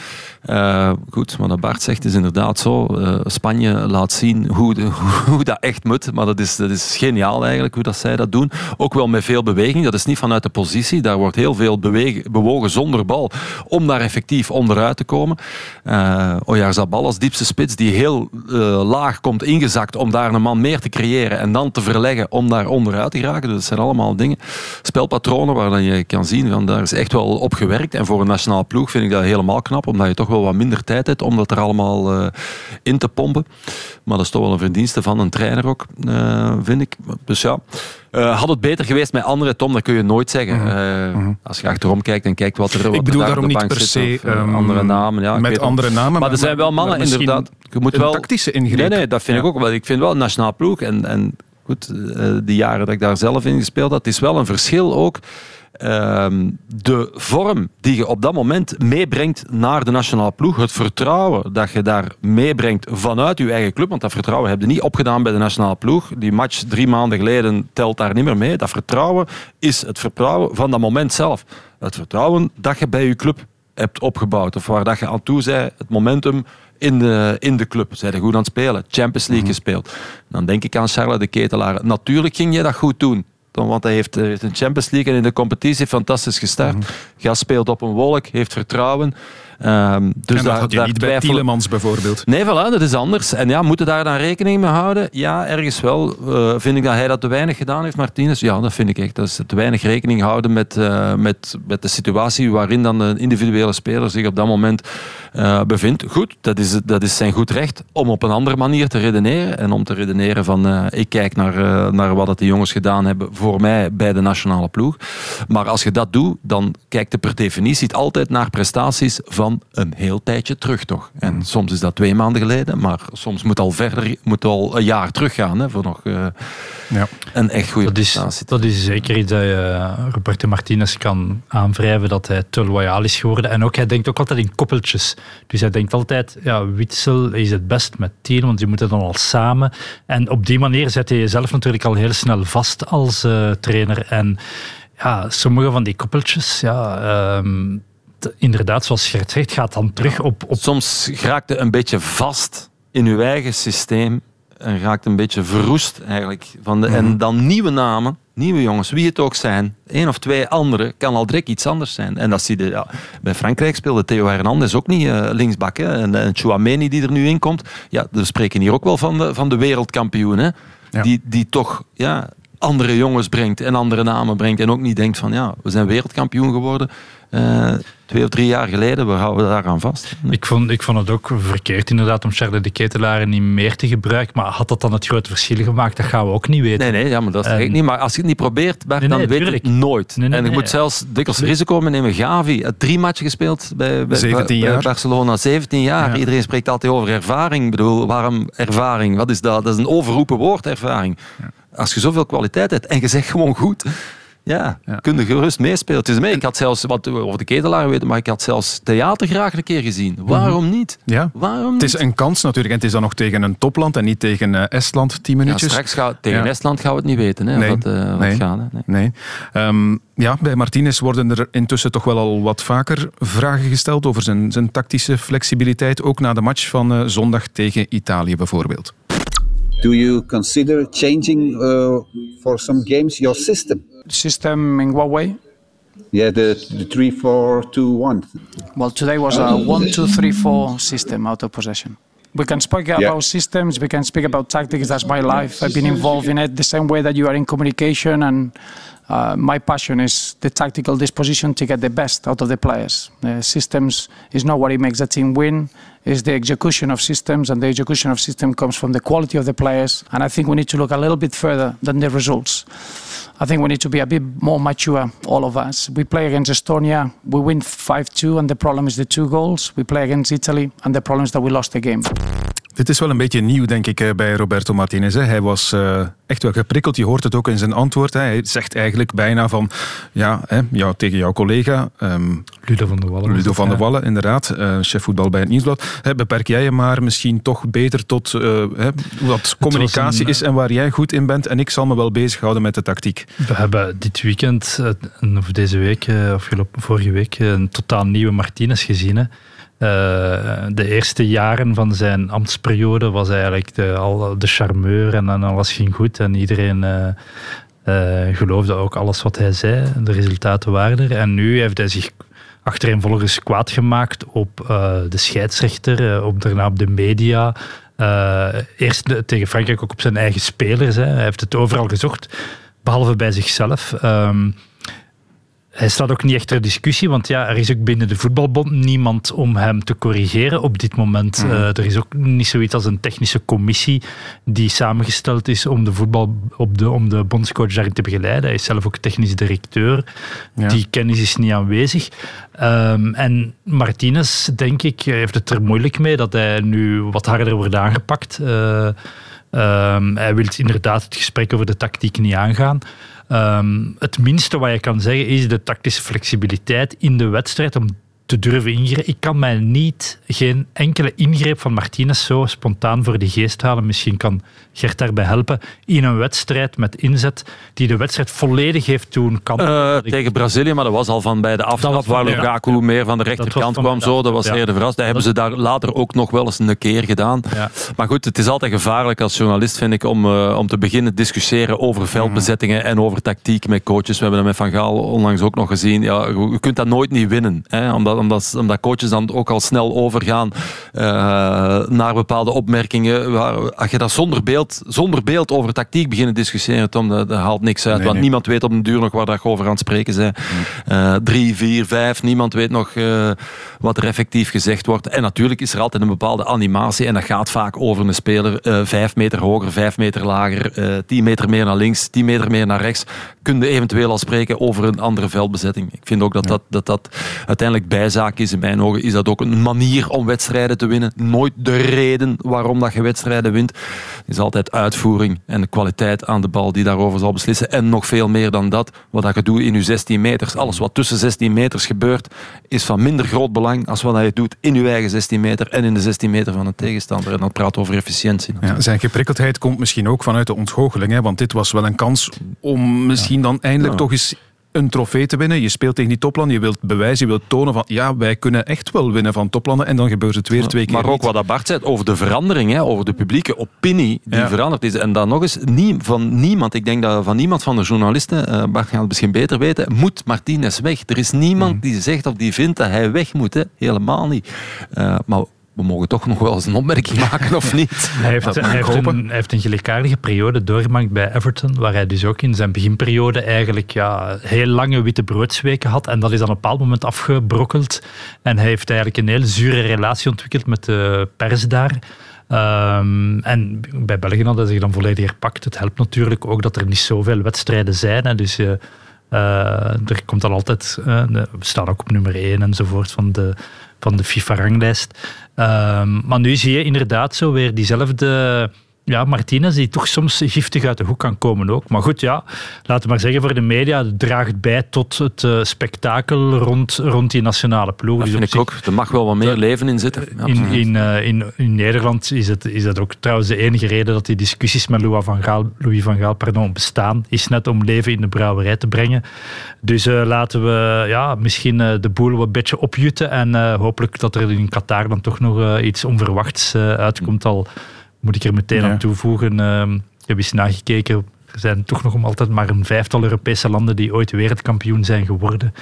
Uh, goed, wat Bart zegt is inderdaad zo. Uh, Spanje laat zien hoe, de, hoe dat echt moet, maar dat is, dat is eigenlijk hoe dat zij dat doen. Ook wel met veel beweging, dat is niet vanuit de positie. Daar wordt heel veel bewogen zonder bal om daar effectief onderuit te komen. Uh, Oyarzabal als diepste spits die heel laag komt ingezakt om daar een man meer te creëren en dan te verleggen om daar onderuit te geraken. Dat zijn allemaal dingen, spelpatronen waar je kan zien, van daar is echt wel op gewerkt. En voor een nationale ploeg vind ik dat helemaal knap, omdat je toch wel wat minder tijd hebt om dat er allemaal uh, in te pompen. Maar dat is toch wel een verdienste van een trainer ook, vind ik. Dus ja, uh, had het beter geweest met andere Tom, dat kun je nooit zeggen. Mm -hmm. Als je achterom kijkt en kijkt wat er wat Ik bedoel daarom niet per se of, um, andere namen. Ja, met andere namen. Maar, maar, er zijn wel mannen inderdaad. Je moet wel tactische ingreep. Nee, nee, dat vind ja. ik ook wel. Ik vind wel een nationaal ploeg en, en goed, die jaren dat ik daar zelf in gespeeld had, het is wel een verschil ook Ehm, de vorm die je op dat moment meebrengt naar de nationale ploeg, het vertrouwen dat je daar meebrengt vanuit je eigen club, want dat vertrouwen heb je niet opgedaan bij de nationale ploeg. Die match drie maanden geleden telt daar niet meer mee. Dat vertrouwen is het vertrouwen van dat moment zelf. Het vertrouwen dat je bij je club hebt opgebouwd, of waar dat je aan toe zei, het momentum in de, in de club. Zij goed aan het spelen, Champions League mhm. gespeeld. Dan denk ik aan Charles de Ketelaar. Natuurlijk ging je dat goed doen want hij heeft, heeft een Champions League en in de competitie fantastisch gestart. Mm speelt op een wolk, heeft vertrouwen. Um, dus en dat daar, had je niet bij Tielemans bijvoorbeeld? Nee, voilà, dat is anders. En ja, moeten daar dan rekening mee houden? Ja, ergens wel. Uh, vind ik dat hij dat te weinig gedaan heeft, Martinez? Ja, dat vind ik echt. Dat is te weinig rekening houden met, uh, met, met de situatie waarin dan de individuele speler zich op dat moment uh, bevindt. Goed, dat is, dat is zijn goed recht om op een andere manier te redeneren. En om te redeneren van, ik kijk naar, naar wat dat de jongens gedaan hebben voor mij bij de nationale ploeg. Maar als je dat doet, dan kijkt je per definitie altijd naar prestaties van een heel tijdje terug toch. En mm. soms is dat twee maanden geleden, maar soms moet al verder, moet al een jaar teruggaan hè, voor nog uh, ja. een echt goede dat is, dat is zeker iets dat je uh, Roberto Martinez kan aanwrijven dat hij te loyaal is geworden. En ook, hij denkt ook altijd in koppeltjes. Dus hij denkt altijd, ja, Witsel is het best met tien, want die moeten dan al samen. En op die manier zet hij jezelf natuurlijk al heel snel vast als uh, trainer. En ja, sommige van die koppeltjes, ja, um, inderdaad, zoals Gert zegt, gaat dan terug op, op... Soms raakt je een beetje vast in je eigen systeem. en raakt een beetje verroest eigenlijk. Van de, En Mhm. dan nieuwe namen, nieuwe jongens, wie het ook zijn. één of twee anderen kan al direct iets anders zijn. En dat zie je, ja, bij Frankrijk speelde Theo Hernandez ook niet eh, linksbak. Hè. En, en Chouameni die er nu in komt. Ja, we spreken hier ook wel van de, van de wereldkampioen. Hè. Die, die toch ja, andere jongens brengt en andere namen brengt. En ook niet denkt van ja, we zijn wereldkampioen geworden. eh, twee of drie jaar geleden, we houden daaraan vast. Ik vond, ik vond het ook verkeerd inderdaad om Charles de Ketelaar niet meer te gebruiken. Maar had dat dan het grote verschil gemaakt? Dat gaan we ook niet weten. Nee, nee, ja, maar dat is En- echt niet. Maar als je het niet probeert, Nee, dan weet je het tuurlijk. nooit. Nee, nee, en je nee. moet zelfs dikwijls risico nemen. Gavi, het drie matchen gespeeld bij, bij, 17 bij jaar. Barcelona, 17 jaar. Ja. Iedereen spreekt altijd over ervaring. Ik bedoel, waarom ervaring? Wat is dat? Dat is een overroepen woord, ervaring. Als je zoveel kwaliteit hebt en je zegt gewoon goed, ja, kun je gerust meespelen. Het is mee. Ik had zelfs, wat we over de ketelaar weten, maar ik had zelfs theater graag een keer gezien. Waarom niet? Ja. Waarom Het niet? is een kans natuurlijk. En het is dan nog tegen een topland en niet tegen eh, Estland, 10 Ja, minuutjes. straks gaat, tegen Ja. Estland gaan we het niet weten. Hè, Nee. Wat, eh, wat Nee. gaat, hè. Nee. Nee. Ehm, ja, bij Martinez worden er intussen toch wel al wat vaker vragen gesteld over zijn, zijn tactische flexibiliteit. Ook na de match van eh, zondag tegen Italië bijvoorbeeld. Do you consider changing uh, for some games your system? System in what way? Yeah, the, the 3 4 2 1. Well, today was a one, two, three, four system out of possession. We can speak Yeah. about systems, we can speak about tactics. That's my life. I've been involved in it the same way that you are in communication, and uh, my passion is the tactical disposition to get the best out of the players. Uh, systems is not what it makes a team win. Is the execution of systems, and the execution of system comes from the quality of the players. And I think we need to look a little bit further than the results. I think we need to be a bit more mature, all of us. We play against Estonia, we win 5 2, and the problem is the two goals. We play against Italy, and the problem is that we lost the game. Dit is wel een beetje nieuw, denk ik, eh, bij Roberto Martinez. hè. Hij was eh, echt wel geprikkeld. Je hoort het ook in zijn antwoord. hè. Hij zegt eigenlijk bijna van, ja, hè, jou, tegen jouw collega... ehm, Ludo van der Wallen. Ludo van der. Wallen, inderdaad. eh, chef voetbal bij het Nieuwsblad. Hè, beperk jij je maar misschien toch beter tot hè, wat communicatie een, is en waar jij goed in bent. En ik zal me wel bezighouden met de tactiek. We hebben dit weekend, of deze week, of vorige week, een totaal nieuwe Martinez gezien. hè. Eh, de eerste jaren van zijn ambtsperiode was eigenlijk de, al de charmeur en alles ging goed en iedereen eh, eh, geloofde ook alles wat hij zei. De resultaten waren er. En nu heeft hij zich achtereenvolgens kwaad gemaakt op de scheidsrechter, op, daarna op de media. Eerst tegen Frankrijk ook op zijn eigen spelers. Hè. Hij heeft het overal gezocht, behalve bij zichzelf. Ehm, hij staat ook niet echt ter discussie, want ja, er is ook binnen de voetbalbond niemand om hem te corrigeren op dit moment. Mhm. Eh, er is ook niet zoiets als een technische commissie die samengesteld is om de voetbal op de, om de bondscoach daarin te begeleiden. Hij is zelf ook technisch directeur. Ja. Die kennis is niet aanwezig. Ehm, en Martinez, denk ik, heeft het er moeilijk mee dat hij nu wat harder wordt aangepakt. Eh, ehm, hij wil inderdaad het gesprek over de tactiek niet aangaan. Ehm, het minste wat je kan zeggen is de tactische flexibiliteit in de wedstrijd om te durven ingrijpen. Ik kan mij niet, geen enkele ingreep van Martinez zo spontaan voor de geest halen. Misschien kan Gert daarbij helpen. In een wedstrijd met inzet die de wedstrijd volledig heeft doen kan. Eh, tegen Brazilië, maar dat was al van bij de aftrap waar ja. Lukaku meer van de rechterkant van kwam. de Zo, dat was ja. eerder verrast. Dat hebben ze daar later ook nog wel eens een keer gedaan. Ja. Maar goed, het is altijd gevaarlijk als journalist, vind ik, om, eh, om te beginnen discussiëren over veldbezettingen en over tactiek met coaches. We hebben dat met Van Gaal onlangs ook nog gezien. Ja, je je kunt dat nooit niet winnen. Hè, omdat, omdat, omdat coaches dan ook al snel overgaan eh, naar bepaalde opmerkingen. Waar, als je dat zonder beeld, zonder beeld over tactiek beginnen discussiëren, Tom, dat, dat haalt niks uit. Nee, want nee. niemand weet op den duur nog waar dat over aan het spreken bent. Eh, drie, vier, vijf, niemand weet nog eh, wat er effectief gezegd wordt. En natuurlijk is er altijd een bepaalde animatie en dat gaat vaak over een speler vijf meter hoger, vijf meter lager, tien meter meer naar links, tien meter meer naar rechts. Kun je eventueel al spreken over een andere veldbezetting. Ik vind ook dat dat, dat, dat uiteindelijk bijzaak is. In mijn ogen is dat ook een manier om wedstrijden te winnen. Nooit de reden waarom dat je wedstrijden wint. Het is altijd uitvoering en de kwaliteit aan de bal die daarover zal beslissen. En nog veel meer dan dat, wat dat je doet in je 16 meters. Alles wat tussen 16 meters gebeurt, is van minder groot belang als wat je doet in je eigen 16 meter en in de 16 meter van een tegenstander. En dan praat over efficiëntie. Ja, zijn geprikkeldheid komt misschien ook vanuit de ontgoocheling. Hè, want dit was wel een kans om misschien dan eindelijk Ja. toch eens een trofee te winnen. Je speelt tegen die toplanden, je wilt bewijzen, je wilt tonen van ja, wij kunnen echt wel winnen van toplanden. En dan gebeurt het weer twee keer Maar ook niet. wat dat Bart zei over de verandering, hè, over de publieke opinie die Ja. veranderd is. En dan nog eens, nie, van niemand, ik denk dat van niemand van de journalisten, eh, Bart gaat het misschien beter weten, moet Martinez weg. Er is niemand Mm. die zegt of die vindt dat hij weg moet. Hè. Helemaal niet. Eh, maar we mogen toch nog wel eens een opmerking maken, of niet? Hij heeft, hij, heeft een, hij heeft een gelijkaardige periode doorgemaakt bij Everton, waar hij dus ook in zijn beginperiode eigenlijk ja, heel lange witte broodsweken had. En dat is dan op een bepaald moment afgebrokkeld. En hij heeft eigenlijk een hele zure relatie ontwikkeld met de pers daar. Ehm, en bij België had hij zich dan volledig herpakt. Het helpt natuurlijk ook dat er niet zoveel wedstrijden zijn. Hè. Dus eh, eh, er komt dan altijd... eh, we staan ook op nummer 1 enzovoort van de, van de FIFA-ranglijst. Ehm, maar nu zie je inderdaad zo weer diezelfde... Ja, Martinez, die toch soms giftig uit de hoek kan komen ook. Maar goed, ja, laten we maar zeggen voor de media, het draagt bij tot het eh, spektakel rond, rond die nationale ploeg. Dat Dus vind ik ook. Er mag wel wat meer leven in zitten. in, eh, in, in Nederland is, het, is dat ook trouwens de enige reden dat die discussies met Louis van Gaal, Louis van Gaal pardon, bestaan, is net om leven in de brouwerij te brengen. Dus eh, laten we ja, misschien de boel wat beetje opjutten en hopelijk dat er in Qatar dan toch nog iets onverwachts uitkomt. Al moet ik er meteen Ja. aan toevoegen, ehm, ik heb eens nagekeken, er zijn toch nog altijd maar een vijftal Europese landen die ooit wereldkampioen zijn geworden.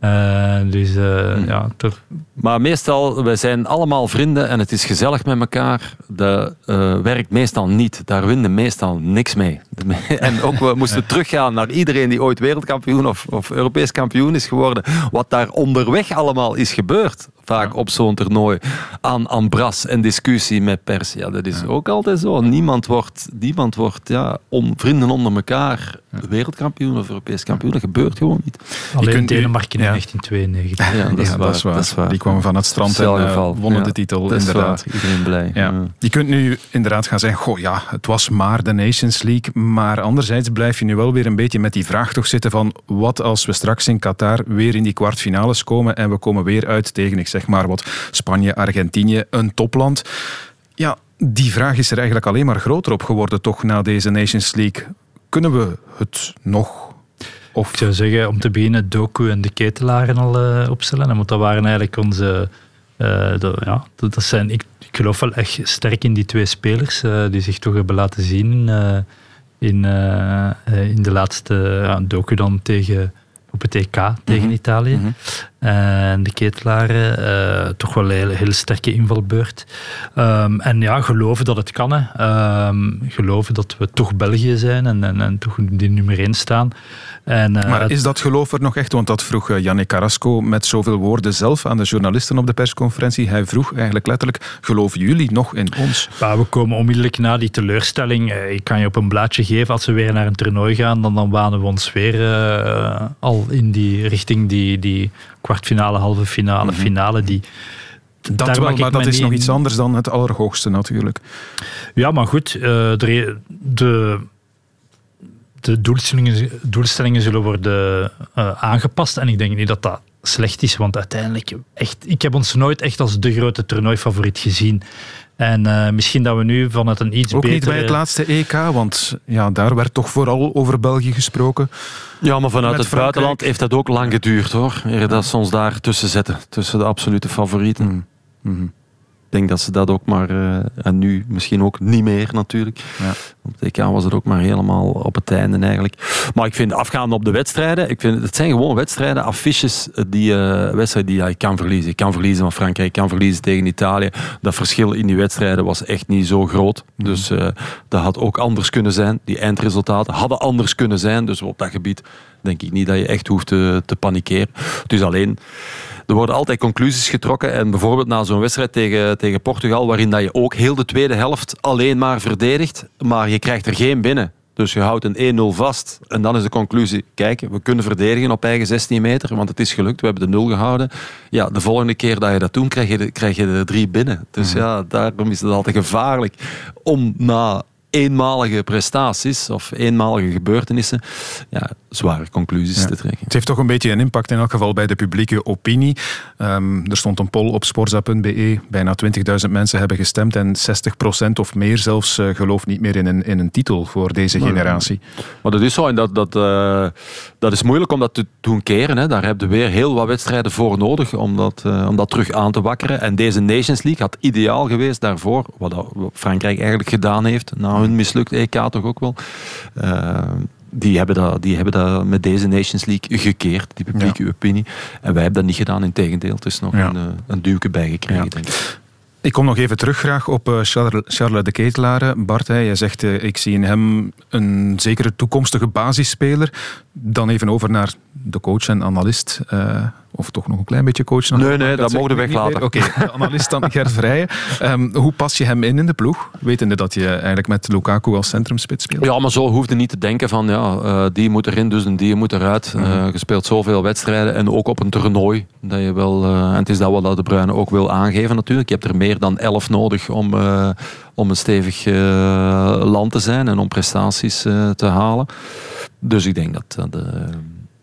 Eh, dus eh, ja, toch Maar meestal, wij zijn allemaal vrienden en het is gezellig met elkaar. Dat eh, werkt meestal niet. Daar winnen meestal niks mee. En ook we moesten teruggaan naar iedereen die ooit wereldkampioen of, of Europees kampioen is geworden. Wat daar onderweg allemaal is gebeurd. Vaak op zo'n toernooi. Aan ambras en discussie met pers. Ja, dat is ook altijd zo. Niemand wordt, niemand wordt ja, om, vrienden onder elkaar wereldkampioen of Europees kampioen. Dat gebeurt gewoon niet. alleen kunt Denemarken in ja. 1992. Ja, dat is, Ja, waar, dat is waar. dat is waar. Die kwamen van het strand en eh, wonnen Ja, de titel, dat is inderdaad. waar. Iedereen blij. Ja. Ja. Je kunt nu inderdaad gaan zeggen, goh ja, het was maar de Nations League. Maar anderzijds blijf je nu wel weer een beetje met die vraag toch zitten van wat als we straks in Qatar weer in die kwartfinales komen en we komen weer uit tegen, ik zeg maar wat, Spanje, Argentinië, een topland. Ja, die vraag is er eigenlijk alleen maar groter op geworden toch na deze Nations League. Kunnen we het nog? Of... Ik zou zeggen, om te beginnen, Doku en de ketelaren al eh, opstellen. Want dat waren eigenlijk onze... eh, ja, dat, zijn, ik, ik geloof wel echt sterk in die twee spelers eh, die zich toch hebben laten zien in, in de laatste Doku dan tegen, op het EK tegen Mhm. Italië. Mhm. En de ketelaren, eh, toch wel een hele, sterke invalbeurt. Ehm, en ja, geloven dat het kan. Hè. Ehm, geloven dat we toch België zijn en, en, en toch die nummer 1 staan. En, eh, Maar is dat geloof er nog echt? Want dat vroeg eh, Yannick Carrasco met zoveel woorden zelf aan de journalisten op de persconferentie. Hij vroeg eigenlijk letterlijk, geloven jullie nog in ons? We komen onmiddellijk na die teleurstelling. Ik kan je op een blaadje geven, als we weer naar een toernooi gaan, dan, dan wanen we ons weer al in die richting die, die kwartfinale, halve finale, finale. Die, Mhm. Dat daar wel, maar dat is nog iets anders dan het allerhoogste natuurlijk. Ja, maar goed, eh, de, de, de doelstellingen, doelstellingen zullen worden eh, aangepast. En ik denk niet dat dat slecht is, want uiteindelijk, echt, ik heb ons nooit echt als de grote toernooifavoriet gezien. En eh, misschien dat we nu vanuit een iets Ook betere... niet bij het laatste EK, want ja, daar werd toch vooral over België gesproken. Ja, maar vanuit Met het Frankrijk. buitenland heeft dat ook lang geduurd hoor. Eer dat ze ons daar tussen zetten, tussen de absolute favorieten. Mhm. Ik denk dat ze dat ook maar, eh, en nu misschien ook niet meer natuurlijk. Ja. Op het EK was het ook maar helemaal op het einde eigenlijk. Maar ik vind afgaande op de wedstrijden, ik vind, het zijn gewoon wedstrijden, affiches, eh, die eh, wedstrijden die ja, ik kan verliezen. Ik kan verliezen van Frankrijk, ik kan verliezen tegen Italië. Dat verschil in die wedstrijden was echt niet zo groot. Dus eh, dat had ook anders kunnen zijn. Die eindresultaten hadden anders kunnen zijn. Dus op dat gebied denk ik niet dat je echt hoeft te, te panikeren. Het is alleen... Er worden altijd conclusies getrokken. En bijvoorbeeld na zo'n wedstrijd tegen, tegen Portugal, waarin dat je ook heel de tweede helft alleen maar verdedigt, maar je krijgt er geen binnen. Dus je houdt een 1-0 vast. En dan is de conclusie, kijk, we kunnen verdedigen op eigen 16 meter, want het is gelukt, we hebben de nul gehouden. Ja, de volgende keer dat je dat doet, krijg je, de- krijg je er drie binnen. Dus ja, daarom is het altijd gevaarlijk om na eenmalige prestaties of eenmalige gebeurtenissen ja, zware conclusies te trekken. Het heeft toch een beetje een impact in elk geval bij de publieke opinie. Um, er stond een poll op sporza.be. Bijna 20.000 mensen hebben gestemd en 60% of meer zelfs uh, gelooft niet meer in een, in een titel voor deze generatie. Maar dat is zo en dat, dat, uh, dat is moeilijk om dat te doen keren. Hè. Daar heb je weer heel wat wedstrijden voor nodig om dat, uh, om dat terug aan te wakkeren. En deze Nations League had ideaal geweest daarvoor, wat, wat Frankrijk eigenlijk gedaan heeft, na hun mislukt EK toch ook wel die hebben, dat, die hebben dat met deze Nations League gekeerd, die publieke ja. opinie. En wij hebben dat niet gedaan, in tegendeel. Het is nog ja. een, eh, een duwke bijgekregen, ja. denk ik. Ik kom nog even terug graag op uh, Charles, de Ketelaere. Bart, jij zegt, uh, ik zie in hem een zekere toekomstige basisspeler. Dan even over naar de coach en analist. Uh, of toch nog een klein beetje coach? Nee, nee, dat, dat mogen we weglaten. Oké, okay, analist dan Gert Vrijen. Um, hoe pas je hem in in de ploeg? Wetende dat je eigenlijk met Lukaku als centrumspits speelt. Ja, maar zo hoefde niet te denken van ja, uh, die moet erin, dus en die moet eruit. Uh, je speelt zoveel wedstrijden en ook op een toernooi. Dat je wel, en het is dat wat de Bruyne ook wil aangeven natuurlijk. Je hebt er meer dan elf nodig om, om een stevig land te zijn en om prestaties te halen. Dus ik denk dat... dat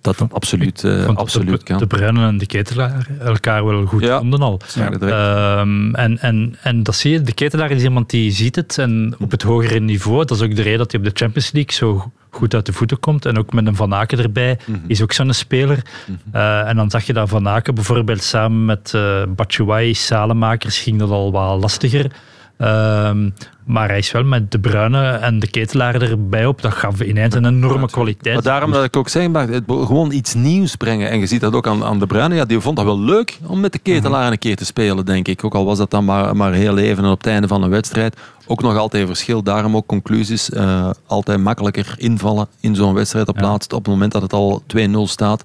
dat dat absoluut, uh, absoluut de, kan. De Bruinen en de Ketelaar elkaar wel goed ja. vonden al. Ja, um, en, en, en dat zie je, de Ketelaar is iemand die ziet het en op het hogere niveau, dat is ook de reden dat hij op de Champions League zo goed uit de voeten komt. En ook met een Van Aken erbij, mm -hmm. is ook zo'n speler. Mm -hmm. uh, en dan zag je dat Van Aken bijvoorbeeld samen met uh, Batshuayi, Salemakers, ging dat al wat lastiger. Um, maar hij is wel met de bruine en de ketelaar erbij op. Dat gaf ineens een enorme kwaliteit. Maar daarom dat ik ook zeg, maar gewoon iets nieuws brengen. En je ziet dat ook aan, aan de bruine. Ja, die vond dat wel leuk om met de ketelaar een keer te spelen, denk ik. Ook al was dat dan maar, maar heel even en op het einde van een wedstrijd. Ook nog altijd verschil. Daarom ook conclusies. Uh, altijd makkelijker invallen in zo'n wedstrijd op, ja. laatst, op het moment dat het al 2-0 staat.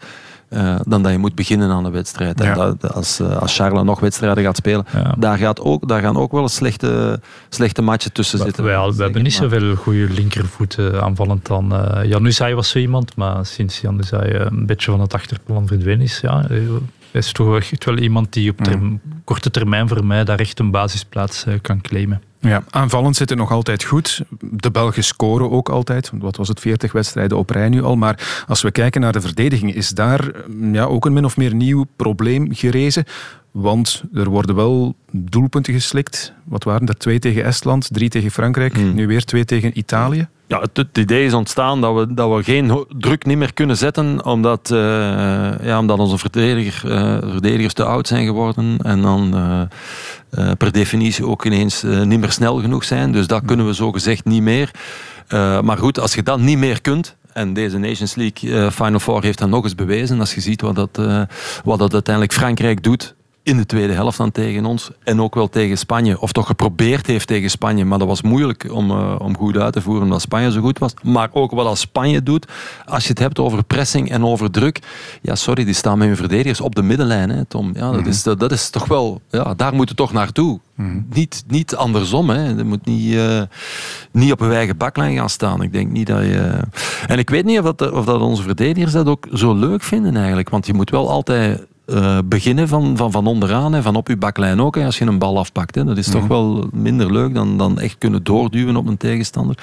Uh, dan dat je moet beginnen aan een wedstrijd. Ja. En dat, als, uh, als Charles nog wedstrijden gaat spelen, ja. daar, gaat ook, daar gaan ook wel slechte, slechte matchen tussen zitten. Wij, we hebben niet zoveel goede linkervoeten aanvallend dan. Uh, Januzaj was zo iemand, maar sinds Januzaj een beetje van het achterplan verdwenen is, ja, is toch echt wel iemand die op mm. korte termijn voor mij daar echt een basisplaats kan claimen. Ja, aanvallend zit het nog altijd goed. De Belgen scoren ook altijd. Wat was het, 40 wedstrijden op rij nu al. Maar als we kijken naar de verdediging, is daar ja, ook een min of meer nieuw probleem gerezen. Want er worden wel doelpunten geslikt. Wat waren er? Twee tegen Estland, drie tegen Frankrijk, hmm. nu weer twee tegen Italië. Ja, het, het, idee is ontstaan dat we, dat we geen druk niet meer kunnen zetten, omdat, uh, ja, omdat onze verdediger, uh, verdedigers te oud zijn geworden en dan uh, per definitie ook ineens niet meer snel genoeg zijn. Dus dat kunnen we zo gezegd niet meer. maar goed, als je dat niet meer kunt, en deze Nations League Final Four heeft dat nog eens bewezen, als je ziet wat dat, wat dat uiteindelijk Frankrijk doet in de tweede helft dan tegen ons. En ook wel tegen Spanje. Of toch geprobeerd heeft tegen Spanje. Maar dat was moeilijk om, uh, om goed uit te voeren omdat Spanje zo goed was. Maar ook wat als Spanje doet. Als je het hebt over pressing en over druk. Ja, sorry, die staan met hun verdedigers op de middenlijn, hè, Tom. Ja, dat, mm -hmm. is, dat, dat, is toch wel... Ja, daar moet het toch naartoe. Mm -hmm. niet, niet andersom, hè. Je moet niet, uh, niet op een eigen baklijn gaan staan. Ik denk niet dat je... En ik weet niet of dat, of dat onze verdedigers dat ook zo leuk vinden eigenlijk. Want je moet wel altijd uh, beginnen van, van, van onderaan en van op je baklijn ook. Hè, als je een bal afpakt. Hè. Dat is mm. toch wel minder leuk dan, dan echt kunnen doorduwen op een tegenstander.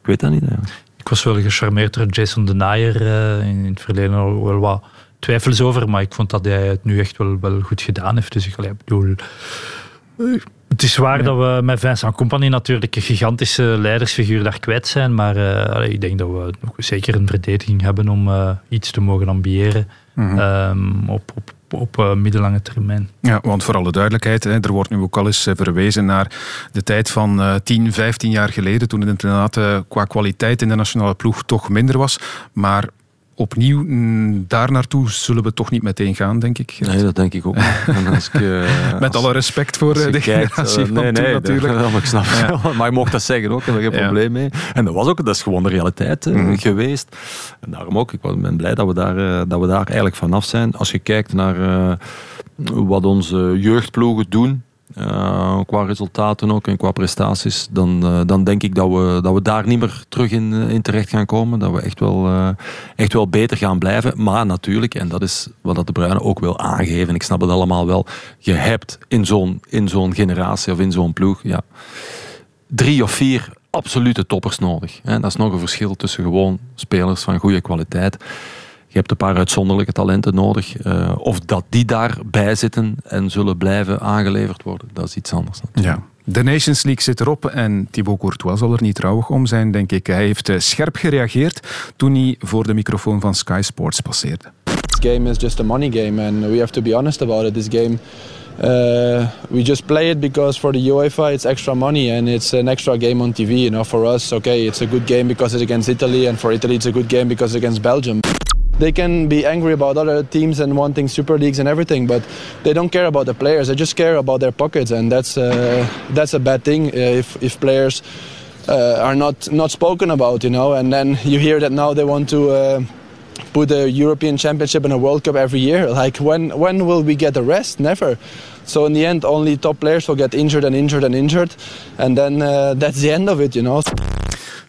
Ik weet dat niet. Hè. Ik was wel gecharmeerd door Jason Denayer uh, in het verleden al wel wat twijfels over, maar ik vond dat hij het nu echt wel, wel goed gedaan heeft. Dus ik allee, bedoel... Het is waar ja. dat we met Vincent Company natuurlijk een gigantische leidersfiguur daar kwijt zijn, maar uh, ik denk dat we nog zeker een verdediging hebben om uh, iets te mogen ambiëren mm -hmm. um, op, op, op uh, middellange termijn. Ja, want voor alle duidelijkheid, hè, er wordt nu ook al eens verwezen naar de tijd van uh, 10, 15 jaar geleden, toen het inderdaad uh, qua kwaliteit in de nationale ploeg toch minder was. Maar opnieuw mm, daar naartoe zullen we toch niet meteen gaan, denk ik. Nee, dat denk ik ook. Als ik, uh, Met als, alle respect voor de generatie uh, nee, van nee, natuurlijk. Dat, dat, ik snap ja. Maar je mocht dat zeggen ook, daar heb ik geen ja. probleem mee. En dat was ook, dat is gewoon de realiteit uh, mm. geweest. En daarom ook, ik ben blij dat we daar, dat we daar eigenlijk vanaf zijn. Als je kijkt naar uh, wat onze jeugdploegen doen, uh, qua resultaten ook en qua prestaties, dan, uh, dan denk ik dat we, dat we daar niet meer terug in, in terecht gaan komen. Dat we echt wel, echt wel beter gaan blijven. Maar natuurlijk, en dat is wat de Bruinen ook wil aangeven, ik snap het allemaal wel, je hebt in zo'n, in zo'n generatie of in zo'n ploeg ja, drie of vier absolute toppers nodig. Dat is nog een verschil tussen gewoon spelers van goede kwaliteit. Je hebt een paar uitzonderlijke talenten nodig. Uh, of dat die daarbij zitten en zullen blijven aangeleverd worden, dat is iets anders. Ja. De Nations League zit erop en Thibaut Courtois zal er niet trouwig om zijn, denk ik. Hij heeft eh, scherp gereageerd toen hij voor de microfoon van Sky Sports passeerde. This game is just a money game and we have to be honest about it. This game uh, we just play it because for the UEFA it's extra money and it's an extra game on TV. You know, for us, okay, it's a good game because it's against Italy, and for Italy it's a good game because it's against Belgium. They can be angry about other teams and wanting super leagues and everything, but they don't care about the players. They just care about their pockets, and that's uh, that's a bad thing uh, if if players uh, are not not spoken about, you know. And then you hear that now they want to. Uh, put a European Championship and a World Cup every year. Like when when will we get a rest? Never. So in the end, only top players will get injured and injured and injured, and then uh, that's the end of it, you know.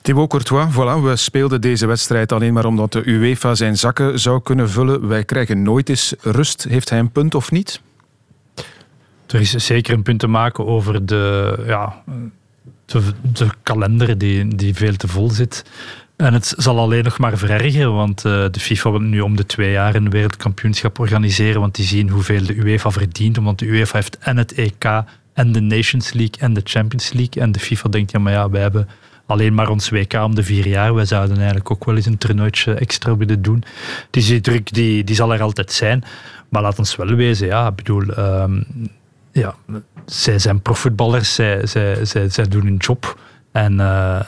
Thibaut Courtois, voilà, we speelden deze wedstrijd alleen maar omdat de UEFA zijn zakken zou kunnen vullen. Wij krijgen nooit eens rust. Heeft hij een punt of niet? Er is zeker een punt te maken over de, ja, de, de kalender die, die veel te vol zit. En het zal alleen nog maar verergeren, want uh, de FIFA wil nu om de twee jaar een wereldkampioenschap organiseren, want die zien hoeveel de UEFA verdient, omdat de UEFA heeft en het EK en de Nations League en de Champions League. En de FIFA denkt, ja maar ja, wij hebben alleen maar ons WK om de vier jaar. Wij zouden eigenlijk ook wel eens een toernooitje extra willen doen. Dus die druk die, die zal er altijd zijn. Maar laat ons wel wezen, ja, ik bedoel, um, ja, zij zijn profvoetballers, zij, zij, zij, zij doen hun job. En uh,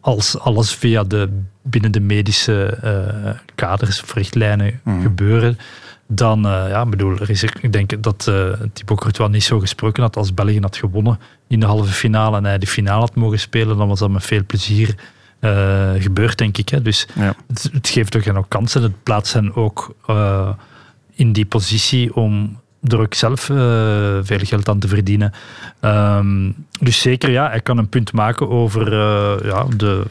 als alles via de, binnen de medische uh, kaders of richtlijnen mm. gebeuren, dan, uh, ja, bedoel, er is, ik denk dat uh, Thibaut Courtois niet zo gesproken had als België had gewonnen in de halve finale en hij de finale had mogen spelen, dan was dat met veel plezier uh, gebeurd, denk ik. Hè. Dus ja. het, het, geeft toch ook kansen. Het plaatst hen ook in die positie om er ook zelf veel geld aan te verdienen. Um, dus zeker, ja, hij kan een punt maken over ja, de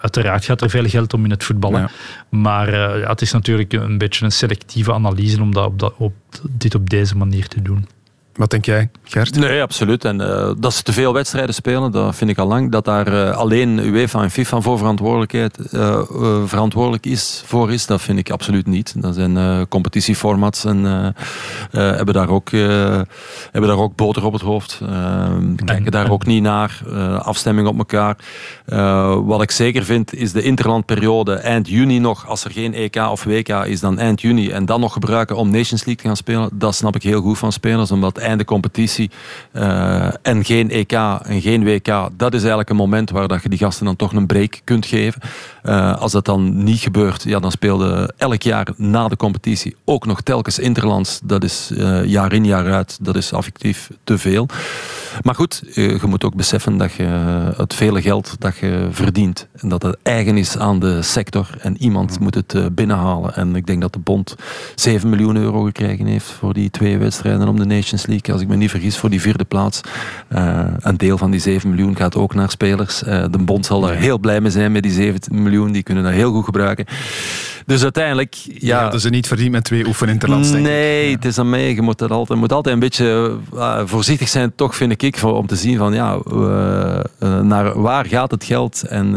Uiteraard gaat er veel geld om in het voetballen. Maar uh, ja, het is natuurlijk een beetje een selectieve analyse om dat op, dat, op dit op deze manier te doen. Wat denk jij, Gert? Nee, absoluut. En uh, dat ze te veel wedstrijden spelen, dat vind ik al lang. Dat daar uh, alleen UEFA en FIFA voor verantwoordelijkheid, uh, verantwoordelijk is, voor is, dat vind ik absoluut niet. Dat zijn competitieformats en hebben, daar ook, hebben daar ook boter op het hoofd. kijken daar ook niet naar. afstemming op elkaar. wat ik zeker vind, is de interlandperiode eind juni nog. Als er geen EK of WK is, dan eind juni. En dan nog gebruiken om Nations League te gaan spelen. Dat snap ik heel goed van spelers, omdat einde competitie uh, en geen EK en geen WK, dat is eigenlijk een moment waar dat je die gasten dan toch een break kunt geven. Uh, als dat dan niet gebeurt, ja, dan speelde elk jaar na de competitie ook nog telkens interlands. Dat is uh, jaar in jaar uit, dat is affectief te veel. Maar goed, je moet ook beseffen dat je het vele geld dat je verdient en dat het eigen is aan de sector en iemand moet het binnenhalen. En ik denk dat de bond 7 miljoen euro gekregen heeft voor die twee wedstrijden om de Nations League als ik me niet vergis, voor die vierde plaats. Uh, een deel van die 7 miljoen gaat ook naar spelers. Uh, de bond zal er heel blij mee zijn met die 7 miljoen. Die kunnen dat heel goed gebruiken. Dus uiteindelijk... Ja, ja hadden ze niet verdiend met twee oefeninterlands, denk Nee, het is aan mij. Je moet, dat altijd, moet altijd een beetje uh, voorzichtig zijn, toch vind ik, voor, om te zien van ja, naar waar gaat het geld en,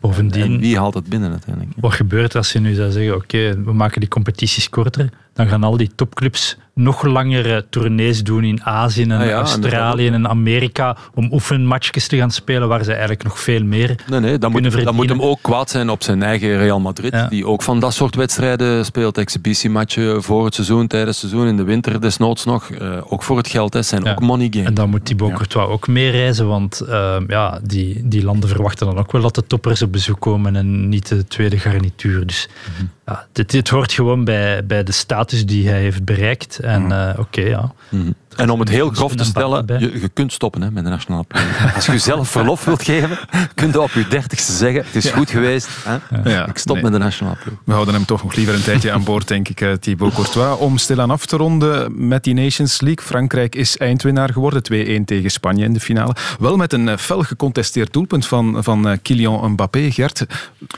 Bovendien, en wie haalt het binnen uiteindelijk. Wat gebeurt als je nu zou zeggen, oké, okay, we maken die competities korter, dan gaan al die topclubs nog langere tournees doen in Azië en ah ja, Australië en, en Amerika om oefenmatchjes te gaan spelen waar ze eigenlijk nog veel meer nee, nee, dan moet, hem ook kwaad zijn op zijn eigen Real Madrid, ja. die ook van dat soort wedstrijden speelt. Exhibitiematchen voor het seizoen, tijdens het seizoen, in de winter desnoods nog. Uh, ook voor het geld, hè, zijn ja. ook money games. En dan moet Thibaut Courtois ook meer reizen, want uh, ja, die, die landen verwachten dan ook wel dat de toppers op bezoek komen en niet de tweede garnituur. Dus mm -hmm. ja, dit, dit hoort gewoon bij, bij de status die hij heeft bereikt. En mm. uh, oké, okay, ja. Mm. En om het heel grof te stellen, je, je, kunt stoppen hè, met de nationale ploeg. Als je zelf verlof wilt geven, kun je op je dertigste zeggen, het is ja. goed geweest, hè? Ja, ik stop nee. met de nationale ploeg. We houden hem toch nog liever een tijdje aan boord, denk ik, Thibaut Courtois. Om stilaan af te ronden met die Nations League. Frankrijk is eindwinnaar geworden, 2-1 tegen Spanje in de finale. Wel met een fel gecontesteerd doelpunt van, van Kylian Mbappé, Gert.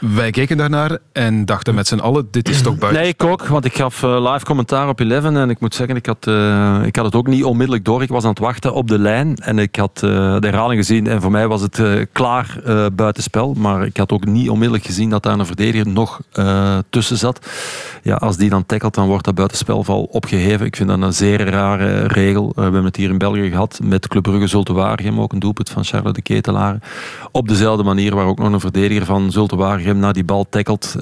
Wij keken daarnaar en dachten met z'n allen, dit is toch buiten. Nee, ik ook, want ik gaf live commentaar op Eleven en ik moet zeggen, ik had, uh, ik had het ook niet onmiddellijk door. Ik was aan het wachten op de lijn en ik had uh, de herhaling gezien. En voor mij was het uh, klaar uh, buitenspel. Maar ik had ook niet onmiddellijk gezien dat daar een verdediger nog tussen zat. Ja, als die dan tackelt, dan wordt dat buitenspelval opgeheven. Ik vind dat een zeer rare regel. we hebben het hier in België gehad met Club Brugge Zulte Waregem. Ook een doelpunt van Charles de Ketelaar. Op dezelfde manier waar ook nog een verdediger van Zulte Waregem naar die bal tackelt.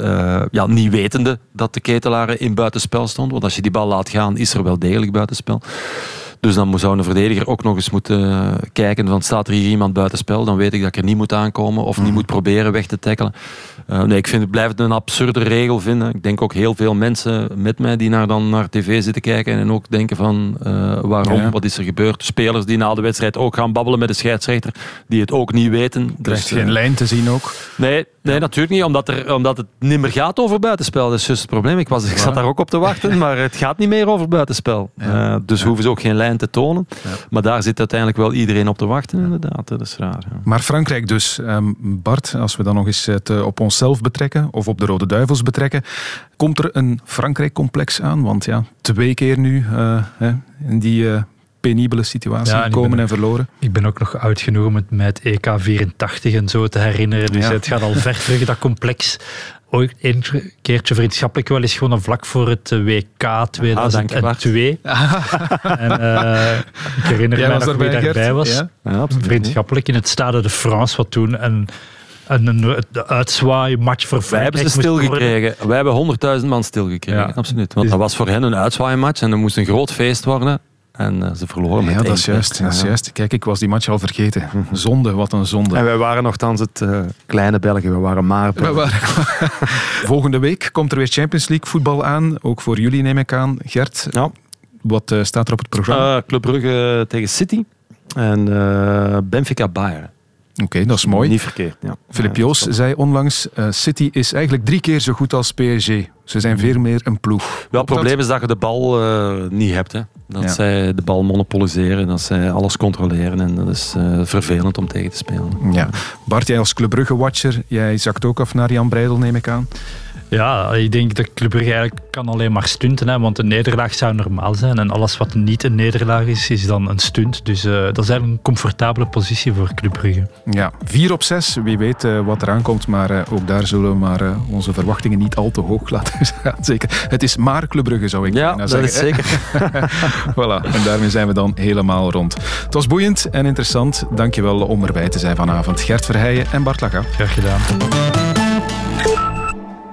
ja, niet wetende dat de Ketelaar in buitenspel stond. Want als je die bal laat gaan, is er wel degelijk buitenspel. Dus dan zou een verdediger ook nog eens moeten eh, kijken van staat er hier iemand buitenspel, dan weet ik dat ik er niet moet aankomen of niet mhm. moet proberen weg te tackelen. Uh, nee, ik vind, het blijft een absurde regel vinden. Ik denk ook heel veel mensen met mij die naar, dan naar tv zitten kijken en ook denken van uh, waarom, wat is er gebeurd. Spelers die na de wedstrijd ook gaan babbelen met de scheidsrechter, die het ook niet weten. Er is dus, geen lijn te zien ook. Nee, nee natuurlijk niet, omdat, er, omdat het niet meer gaat over buitenspel. Dat is juist het probleem. Ik, was, ik zat daar ook op te wachten, maar het gaat niet meer over buitenspel. dus hoeven ze ook geen lijn te tonen. Maar daar zit uiteindelijk wel iedereen op te wachten, inderdaad. Dat is raar. Maar Frankrijk dus. Um, Bart, als we dan nog eens het eh, op onszelf betrekken, of op de Rode Duivels betrekken, komt er een Frankrijk-complex aan? Want ja, twee keer nu uh, in die... Uh, penibele situatie komen en verloren. Ik ben ook nog oud genoeg om het met EK 84 en zo te herinneren. Dus het gaat al ver terug, dat complex ooit een keertje vriendschappelijk wel eens gewonnen vlak voor het WK 2002. Ah, en, uh, ik herinner me nog wie daarbij was. Ja? Ja, vriendschappelijk in het Stade de France, wat toen een een, een, uitzwaai match voor Wij hebben ze stilgekregen. Wij hebben 100.000 man stilgekregen. Ja. Absoluut. Want dat was voor hen een uitzwaaimatch en er moest een groot feest worden. En uh, ze verloren met Ja, dat is, juist, dat is juist. Kijk, ik was die match al vergeten. Zonde, wat een zonde. En wij waren nogthans het uh, kleine België. We waren maar... We waren... Volgende week komt er weer Champions League voetbal aan. Ook voor jullie neem ik aan. Gert, ja. wat uh, staat er op het programma? Club Brugge tegen City. En Benfica Bayern. Oké, dat is mooi. Niet verkeerd. Ja. Filip Joos zei onlangs: uh, City is eigenlijk drie keer zo goed als PSG. Ze zijn veel meer een ploeg. Wel, het probleem is dat je de bal uh, niet hebt. Hè. Dat zij de bal monopoliseren, dat zij alles controleren. En dat is uh, vervelend om tegen te spelen. Ja. Bart, jij als Club Brugge-watcher, jij zakt ook af naar Jan Breidel, neem ik aan. Ja, ik denk dat Club Brugge eigenlijk kan alleen maar stunten. Hè, want een nederlaag zou normaal zijn. En alles wat niet een nederlaag is, is dan een stunt. Dus uh, dat is eigenlijk een comfortabele positie voor Club Brugge. Ja, vier op zes. Wie weet uh, wat eraan komt. Maar uh, ook daar zullen we maar onze verwachtingen niet al te hoog laten gaan. Zeker. Het is maar Club Brugge, zou ik ja, dat zeggen. is zeker. voilà, en daarmee zijn we dan helemaal rond. Het was boeiend en interessant. Dankjewel om erbij te zijn vanavond. Gert Verheijen en Bart Laga. Graag gedaan.